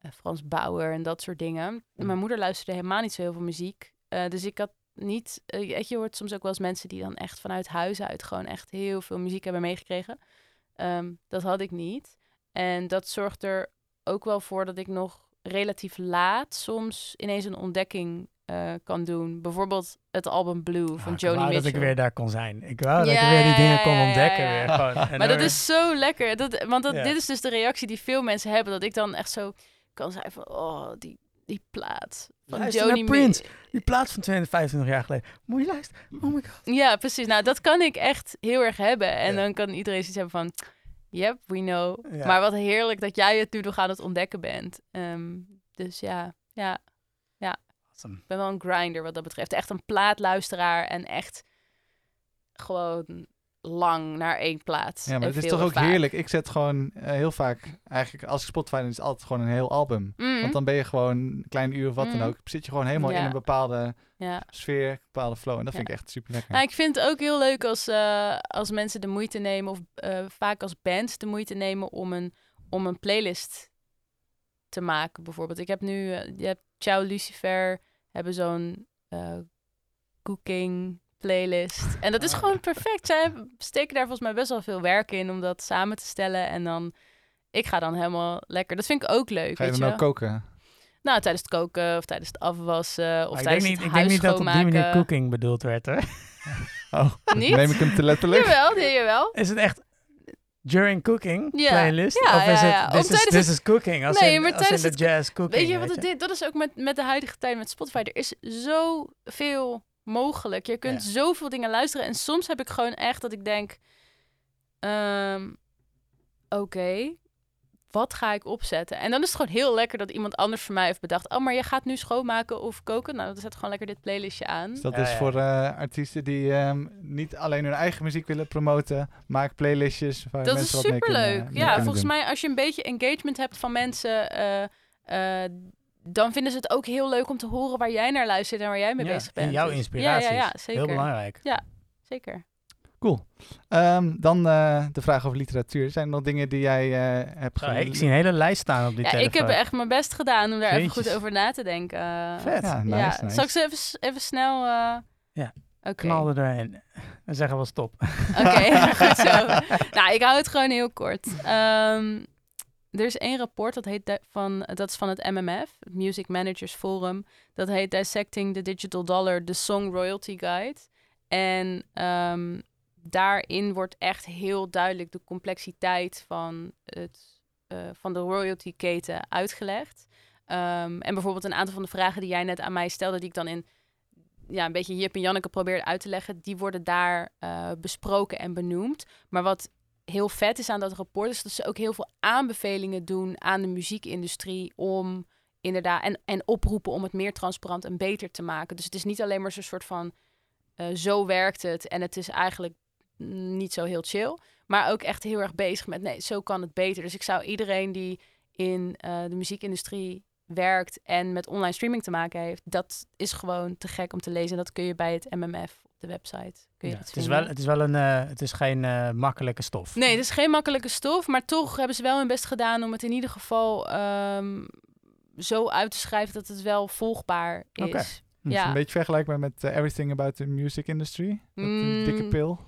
eh, Frans Bauer en dat soort dingen. Mijn moeder luisterde helemaal niet zo heel veel muziek. Eh, dus ik had niet... weet je, hoort soms ook wel eens mensen die dan echt vanuit huis uit... gewoon echt heel veel muziek hebben meegekregen. Ehm, dat had ik niet. En dat zorgt er ook wel voor dat ik nog relatief laat soms ineens een ontdekking kan doen. Bijvoorbeeld het album Blue van Ah, Joni Mitchell. dat ik weer daar kon zijn. Ik wou dat Ja, ik weer die dingen ja, kon ja, ontdekken weer. Gewoon. Maar dat is zo lekker. Dat, want dat, dit is dus de reactie die veel mensen hebben. Dat ik dan echt zo kan zijn van... Oh, die, die plaat van Luister Joni Die plaats van 225 jaar geleden. Moet je luisteren? Oh my god. Ja, precies. Nou, dat kan ik echt heel erg hebben. En Ja. dan kan iedereen zoiets hebben van... Yep, we know. Ja. Maar wat heerlijk dat jij het nu nog aan het ontdekken bent. Ehm, dus ja, ja, Awesome. ik ben wel een grinder wat dat betreft. Echt een plaatluisteraar en echt gewoon lang naar één plaats. Ja, maar het is toch ook vaak. heerlijk. Ik zet gewoon eh, heel vaak, eigenlijk als ik Spotify is het altijd gewoon een heel album. Mhm. Want dan ben je gewoon een klein uur of wat Mhm. dan ook. Zit je gewoon helemaal in een bepaalde Ja. sfeer, een bepaalde flow. En dat vind ik echt super lekker. Nou, ik vind het ook heel leuk als, eh, als mensen de moeite nemen, of eh, vaak als bands de moeite nemen om een, om een playlist te maken. Bijvoorbeeld, ik heb nu, je hebt Ciao Lucifer, hebben zo'n cooking playlist. En dat is Ah, gewoon perfect. Zij steken daar volgens mij best wel veel werk in om dat samen te stellen. En dan, ik ga dan helemaal lekker. Dat vind ik ook leuk. Ga je dan ook koken? Nou, tijdens het koken of tijdens het afwassen of denk tijdens niet, het ik denk niet dat op die manier cooking bedoeld werd, hoor. Oh, Niet? neem ik hem te letterlijk? Jawel, nee, jawel. Is het echt during cooking Ja. playlist? Ja, of is ja, het this, is, tijdens this het- is cooking? Als Nee, in, maar in tijdens de jazz cooking, Weet je wat het is? Dat is ook met, met de huidige tijd met Spotify. Er is zoveel mogelijk. Je kunt Ja. zoveel dingen luisteren. En soms heb ik gewoon echt dat ik denk... ehm, Oké, wat ga ik opzetten? En dan is het gewoon heel lekker dat iemand anders voor mij heeft bedacht... Oh, maar je gaat nu schoonmaken of koken? Nou, dan zet gewoon lekker dit playlistje aan. Dus dat Ja, is ja. voor eh, artiesten die ehm, niet alleen hun eigen muziek willen promoten. Maak playlistjes waar Dat is mensen wat mee kunnen superleuk. mee Ja, volgens doen. mij als je een beetje engagement hebt van mensen... eh, eh, dan vinden ze het ook heel leuk om te horen waar jij naar luistert en waar jij mee Ja, bezig en bent. jouw Dus- inspiraties. Ja, ja, ja zeker. Heel belangrijk. Zeker. Cool. Ehm, dan eh, de vraag over literatuur. Zijn er nog dingen die jij eh, hebt Zo, gele- ik zie een hele lijst staan op die Ja, telefoon. ik heb echt mijn best gedaan om daar even goed over na te denken. Vet. Ja, nice, ja. nice. Zal ik ze even, even snel... eh, Ja. Er doorheen. En zeggen we stop. Oké, goed zo. Nou, ik hou het gewoon heel kort. Ehm, er is één rapport, dat, heet van, dat is van het MMF, het Music Managers Forum. Dat heet Dissecting the Digital Dollar, the Song Royalty Guide. En ehm, daarin wordt echt heel duidelijk de complexiteit van, het, eh, van de royalty-keten uitgelegd. Ehm, en bijvoorbeeld een aantal van de vragen die jij net aan mij stelde, die ik dan in ja, een beetje Jip en Janneke probeerde uit te leggen, die worden daar eh, besproken en benoemd. Maar wat heel vet is aan dat rapport, is dat ze ook heel veel aanbevelingen doen aan de muziekindustrie om inderdaad en, en oproepen om het meer transparant en beter te maken. Dus het is niet alleen maar zo'n soort van eh, zo werkt het en het is eigenlijk niet zo heel chill, maar ook echt heel erg bezig met nee, zo kan het beter. Dus ik zou iedereen die in eh, de muziekindustrie werkt en met online streaming te maken heeft, dat is gewoon te gek om te lezen. En dat kun je bij het MMF de website. Kun je Ja, het, is wel, het is wel een, eh, het is geen eh, makkelijke stof. Nee, het is geen makkelijke stof, maar toch hebben ze wel hun best gedaan om het in ieder geval ehm, zo uit te schrijven dat het wel volgbaar is. Ja. Een beetje vergelijkbaar met eh, Everything About the Music Industry. Dat Mm. dikke pil.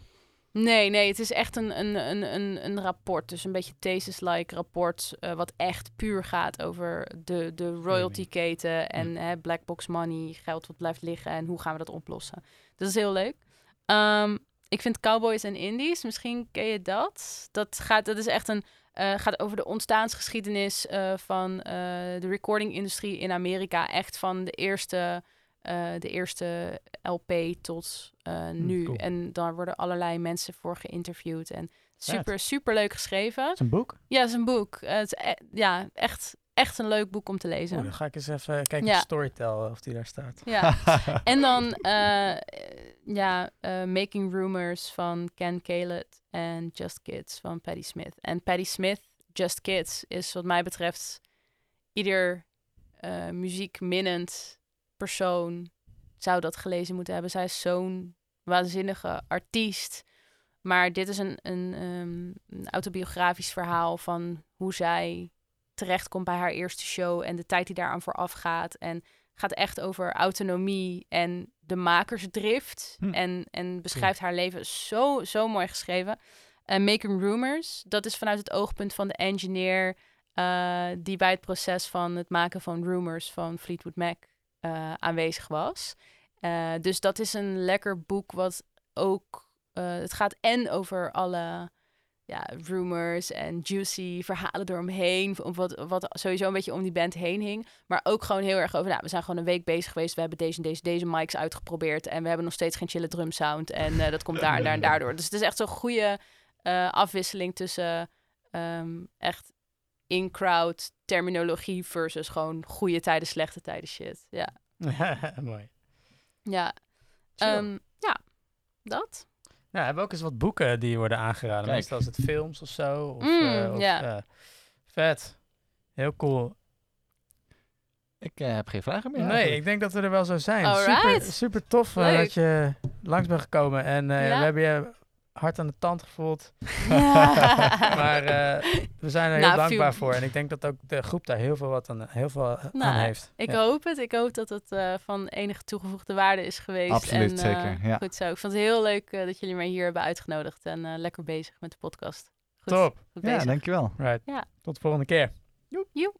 Nee, nee, het is echt een, een, een, een, een rapport. Dus een beetje thesis-like rapport. eh, wat echt puur gaat over de, de royalty-keten. En hè, black box money, geld wat blijft liggen. En hoe gaan we dat oplossen. Dat is heel leuk. Ehm, ik vind Cowboys en Indies, misschien ken je dat. Dat, gaat, dat is echt een, eh, gaat over de ontstaansgeschiedenis eh, van de recording-industrie in Amerika. Echt van de eerste, eh, de eerste LP tot eh, nu. cool. En daar worden allerlei mensen voor geïnterviewd. En super, super leuk geschreven. Het is een boek. Ja, het is een boek. Eh, het is e- ja, echt, echt een leuk boek om te lezen. Dan ga ik eens even kijken Ja. op Storytel of die daar staat. Ja. En dan eh, eh, ja, eh, Making Rumors van Ken Caled en Just Kids van Patti Smith. En Patti Smith, Just Kids, is wat mij betreft ieder eh muziekminnend persoon zou dat gelezen moeten hebben. Zij is zo'n waanzinnige artiest. Maar dit is een, een, ehm, een autobiografisch verhaal van hoe zij terechtkomt bij haar eerste show en de tijd die daaraan vooraf gaat. En gaat echt over autonomie en de makersdrift. Hm. En, en beschrijft haar leven zo, zo mooi geschreven. En Making Rumors, dat is vanuit het oogpunt van de engineer... eh, die bij het proces van het maken van Rumors van Fleetwood Mac eh, aanwezig was. Eh, dus dat is een lekker boek wat ook... eh, het gaat en over alle ja, rumors en juicy verhalen eromheen. Wat, wat sowieso een beetje om die band heen hing. Maar ook gewoon heel erg over, nou, we zijn gewoon een week bezig geweest. We hebben deze en deze, deze mics uitgeprobeerd. En we hebben nog steeds geen chille drum sound. En dat komt daar en daar en daardoor. Dus het is echt zo'n goede afwisseling tussen ehm, echt in-crowd terminologie versus gewoon goede tijden, slechte tijden shit. Ja, Mooi. ja. Ehm, ja, dat. Ja, hebben we ook eens wat boeken die worden aangeraden. Kijk. Meestal is het films of zo. Of, Mm, eh, of, ja. eh, vet. Heel cool. Ik eh, heb geen vragen meer. nee, eigenlijk. ik denk dat we er wel zo zijn. Alright. Super, super tof dat je langs bent gekomen. En eh, Ja. we hebben je hard aan de tand gevoeld. maar eh, we zijn er heel Nou, dankbaar voor. En ik denk dat ook de groep daar heel veel, wat aan, heel veel aan Nou, heeft. Ik Ja. hoop het. Ik hoop dat het eh, van enige toegevoegde waarde is geweest. Absoluut, en, eh, zeker, ja. Goed zo. Ik vond het heel leuk eh, dat jullie mij hier hebben uitgenodigd. En eh, lekker bezig met de podcast. Goed, Top. goed Ja, dankjewel. Right. Ja. Tot de volgende keer. Joep.